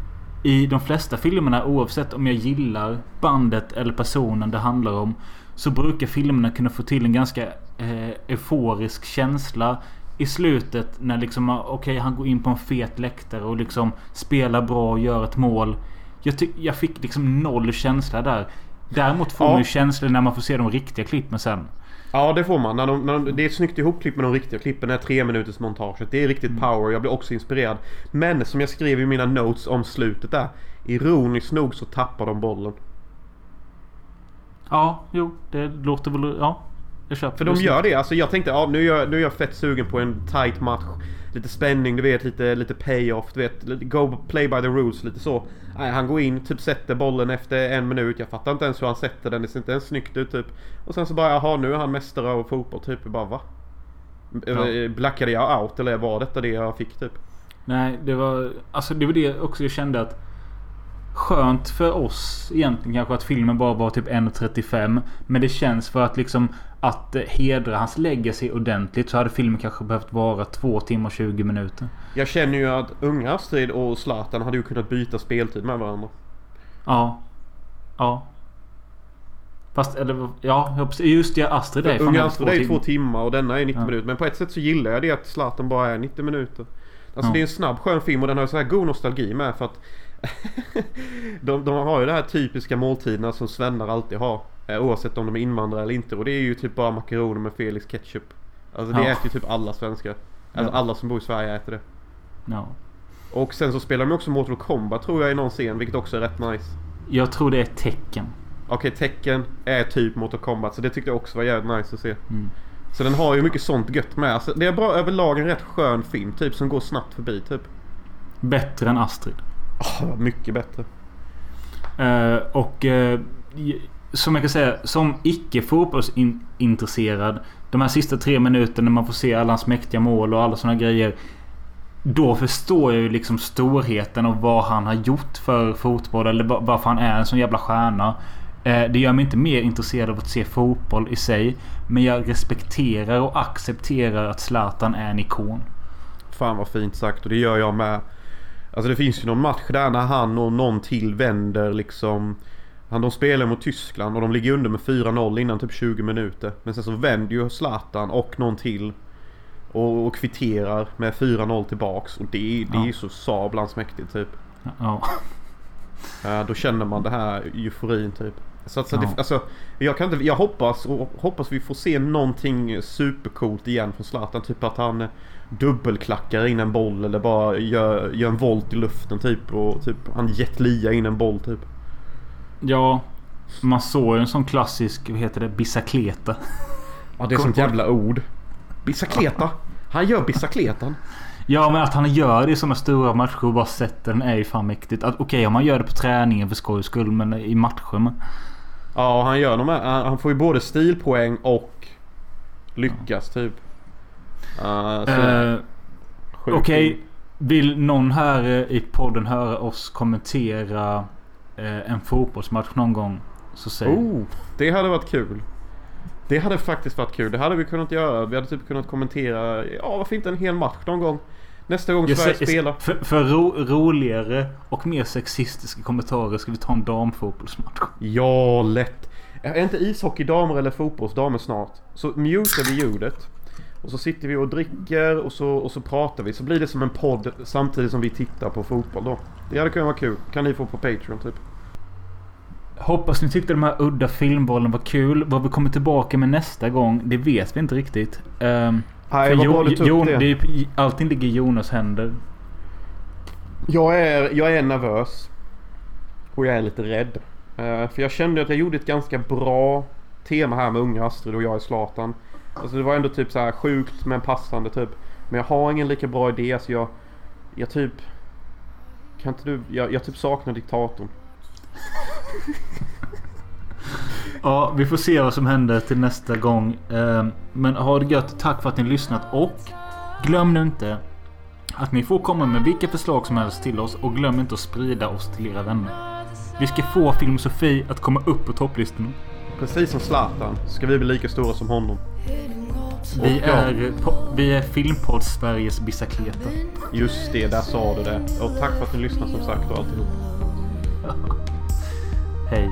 i de flesta filmerna oavsett om jag gillar bandet eller personen det handlar om. Så brukar filmerna kunna få till en ganska eh, euforisk känsla. I slutet när liksom okej okay, han går in på en fet läktare och liksom spelar bra och gör ett mål. Jag, ty- jag fick liksom noll känsla där. Däremot får Ja. man ju känslor när man får se de riktiga klippen sen. Ja det får man. När de, när de, det är ett snyggt ihopklipp med de riktiga klippen. Det här tre minuters montaget. Det är riktigt power. Jag blir också inspirerad. Men som jag skrev i mina notes om slutet där. Ironiskt nog så tappar de bollen. Ja, jo, det låter väl... Ja, jag köper För de gör det. Alltså jag tänkte ja, nu, är jag, nu är jag fett sugen på en tight match. Lite spänning, du vet. Lite, lite payoff. Du vet. Go play by the rules. Lite så. Nej, han går in, typ sätter bollen efter en minut. Jag fattar inte ens hur han sätter den. Det ser inte ens snyggt ut typ. Och sen så bara jaha, nu är han mästare av fotboll typ. Jag bara va? Ja. Blackade jag out eller var detta det jag fick typ? Nej, det var... Alltså det var det också jag kände att... Skönt för oss egentligen kanske att filmen bara var typ 1.35. Men det känns för att liksom att eh, hedra hans legacy ordentligt så hade filmen kanske behövt vara 2 timmar och 20 minuter. Jag känner ju att unga Astrid och Zlatan hade ju kunnat byta speltid med varandra. Ja. Ja. Fast eller ja, just det. Astrid är Unga Astrid är ju två timmar. timmar och denna är 90 Ja. minuter. Men på ett sätt så gillar jag det att Zlatan bara är 90 minuter. Alltså Ja. det är en snabb skön film och den har så här god nostalgi med för att de, de har ju de här typiska måltiderna som svennar alltid har. Eh, Oavsett om de är invandrare eller inte. Och det är ju typ bara makaroner med Felix ketchup. Alltså det Ja. äter ju typ alla svenskar. Alltså Ja. alla som bor i Sverige äter det. Ja. Och sen så spelar de också Mortal Kombat tror jag i någon scen, vilket också är rätt nice. Jag tror det är tecken. Okej, tecken är typ Mortal Kombat så det tyckte jag också var jävligt nice att se. Mm. Så den har ju mycket sånt gött med. Alltså, det är bra överlag en rätt skön film typ som går snabbt förbi typ. Bättre än Astrid. Oh, mycket bättre. Eh, och j- som jag kan säga, som icke fotbollsintresserad. De här sista tre minuterna när man får se alla hans mäktiga mål och alla såna grejer. Då förstår jag ju liksom storheten och vad han har gjort för fotboll. Eller va- varför han är en sån jävla stjärna. Eh, det gör mig inte mer intresserad av att se fotboll i sig. Men jag respekterar och accepterar att Zlatan är en ikon. Fan vad fint sagt och det gör jag med. Alltså det finns ju någon match där när han och någon till vänder liksom. Han, de spelar mot Tyskland och de ligger under med 4-0 innan typ 20 minuter. Men sen så vänder ju Zlatan och någon till. Och, och kvitterar med 4-0 tillbaks. Och det, det är ju så sablans mäktigt typ. Ja. Då känner man det här euforin typ. Så att, så Ja. det, alltså, jag, kan inte, jag hoppas och hoppas vi får se någonting supercoolt igen från Zlatan. Typ att han dubbelklackar in en boll eller bara gör, gör en volt i luften typ. Och typ han jetliar in en boll typ. Ja. Man såg ju en sån klassisk, vad heter det, bicicleta. Ja det är sånt jävla ord. Bicicleta. Han gör bicicletan. Ja men att han gör det i såna stora matcher och bara sätter den är ju fan mäktigt. Att, Okej om man gör det på träningen för skojs skull men i matcher men... Ja han gör de här, han han får ju både stilpoäng och lyckas typ. Uh, Okej. fint. Vill någon här i podden höra oss kommentera eh, en fotbollsmatch någon gång? Så säg. Oh, det hade varit kul. Det hade faktiskt varit kul. Det hade vi kunnat göra. Vi hade typ kunnat kommentera, ja varför inte en hel match någon gång. Nästa gång Jag Sverige spelar. För, för ro, roligare och mer sexistiska kommentarer ska vi ta en damfotbollsmatch. Ja, lätt. Är inte ishockey damer eller fotbollsdamer snart? Så mutar vi ljudet. Och så sitter vi och dricker och så, och så pratar vi. Så blir det som en podd samtidigt som vi tittar på fotboll då. Det hade kunnat vara kul. Kan ni få på Patreon typ. Hoppas ni tyckte de här udda filmvalen var kul. Vad vi kommer tillbaka med nästa gång, det vet vi inte riktigt. Um, Nej, vad bra du tog upp det. det. är- Allting ligger i Jonas händer. Jag är, jag är nervös. Och jag är lite rädd. Eh, för jag kände att jag gjorde ett ganska bra tema här med unga Astrid och jag är Zlatan. Alltså det var ändå typ så här sjukt men passande typ. Men jag har ingen lika bra idé så jag... Jag typ... Kan inte du... Jag, jag typ saknar diktatorn. Ja, vi får se vad som händer till nästa gång. Ehm, Men ha det gött. Tack för att ni lyssnat. Och glöm nu inte att ni får komma med vilka förslag som helst till oss. Och glöm inte att sprida oss till era vänner. Vi ska få Film Sofie att komma upp på topplistan. Precis som Zlatan ska vi bli lika stora som honom. Vi är, vi är Filmpodd Sveriges Bicicleta. Just det, där sa du det. Och tack för att ni lyssnar som sagt och alltihop. Hej.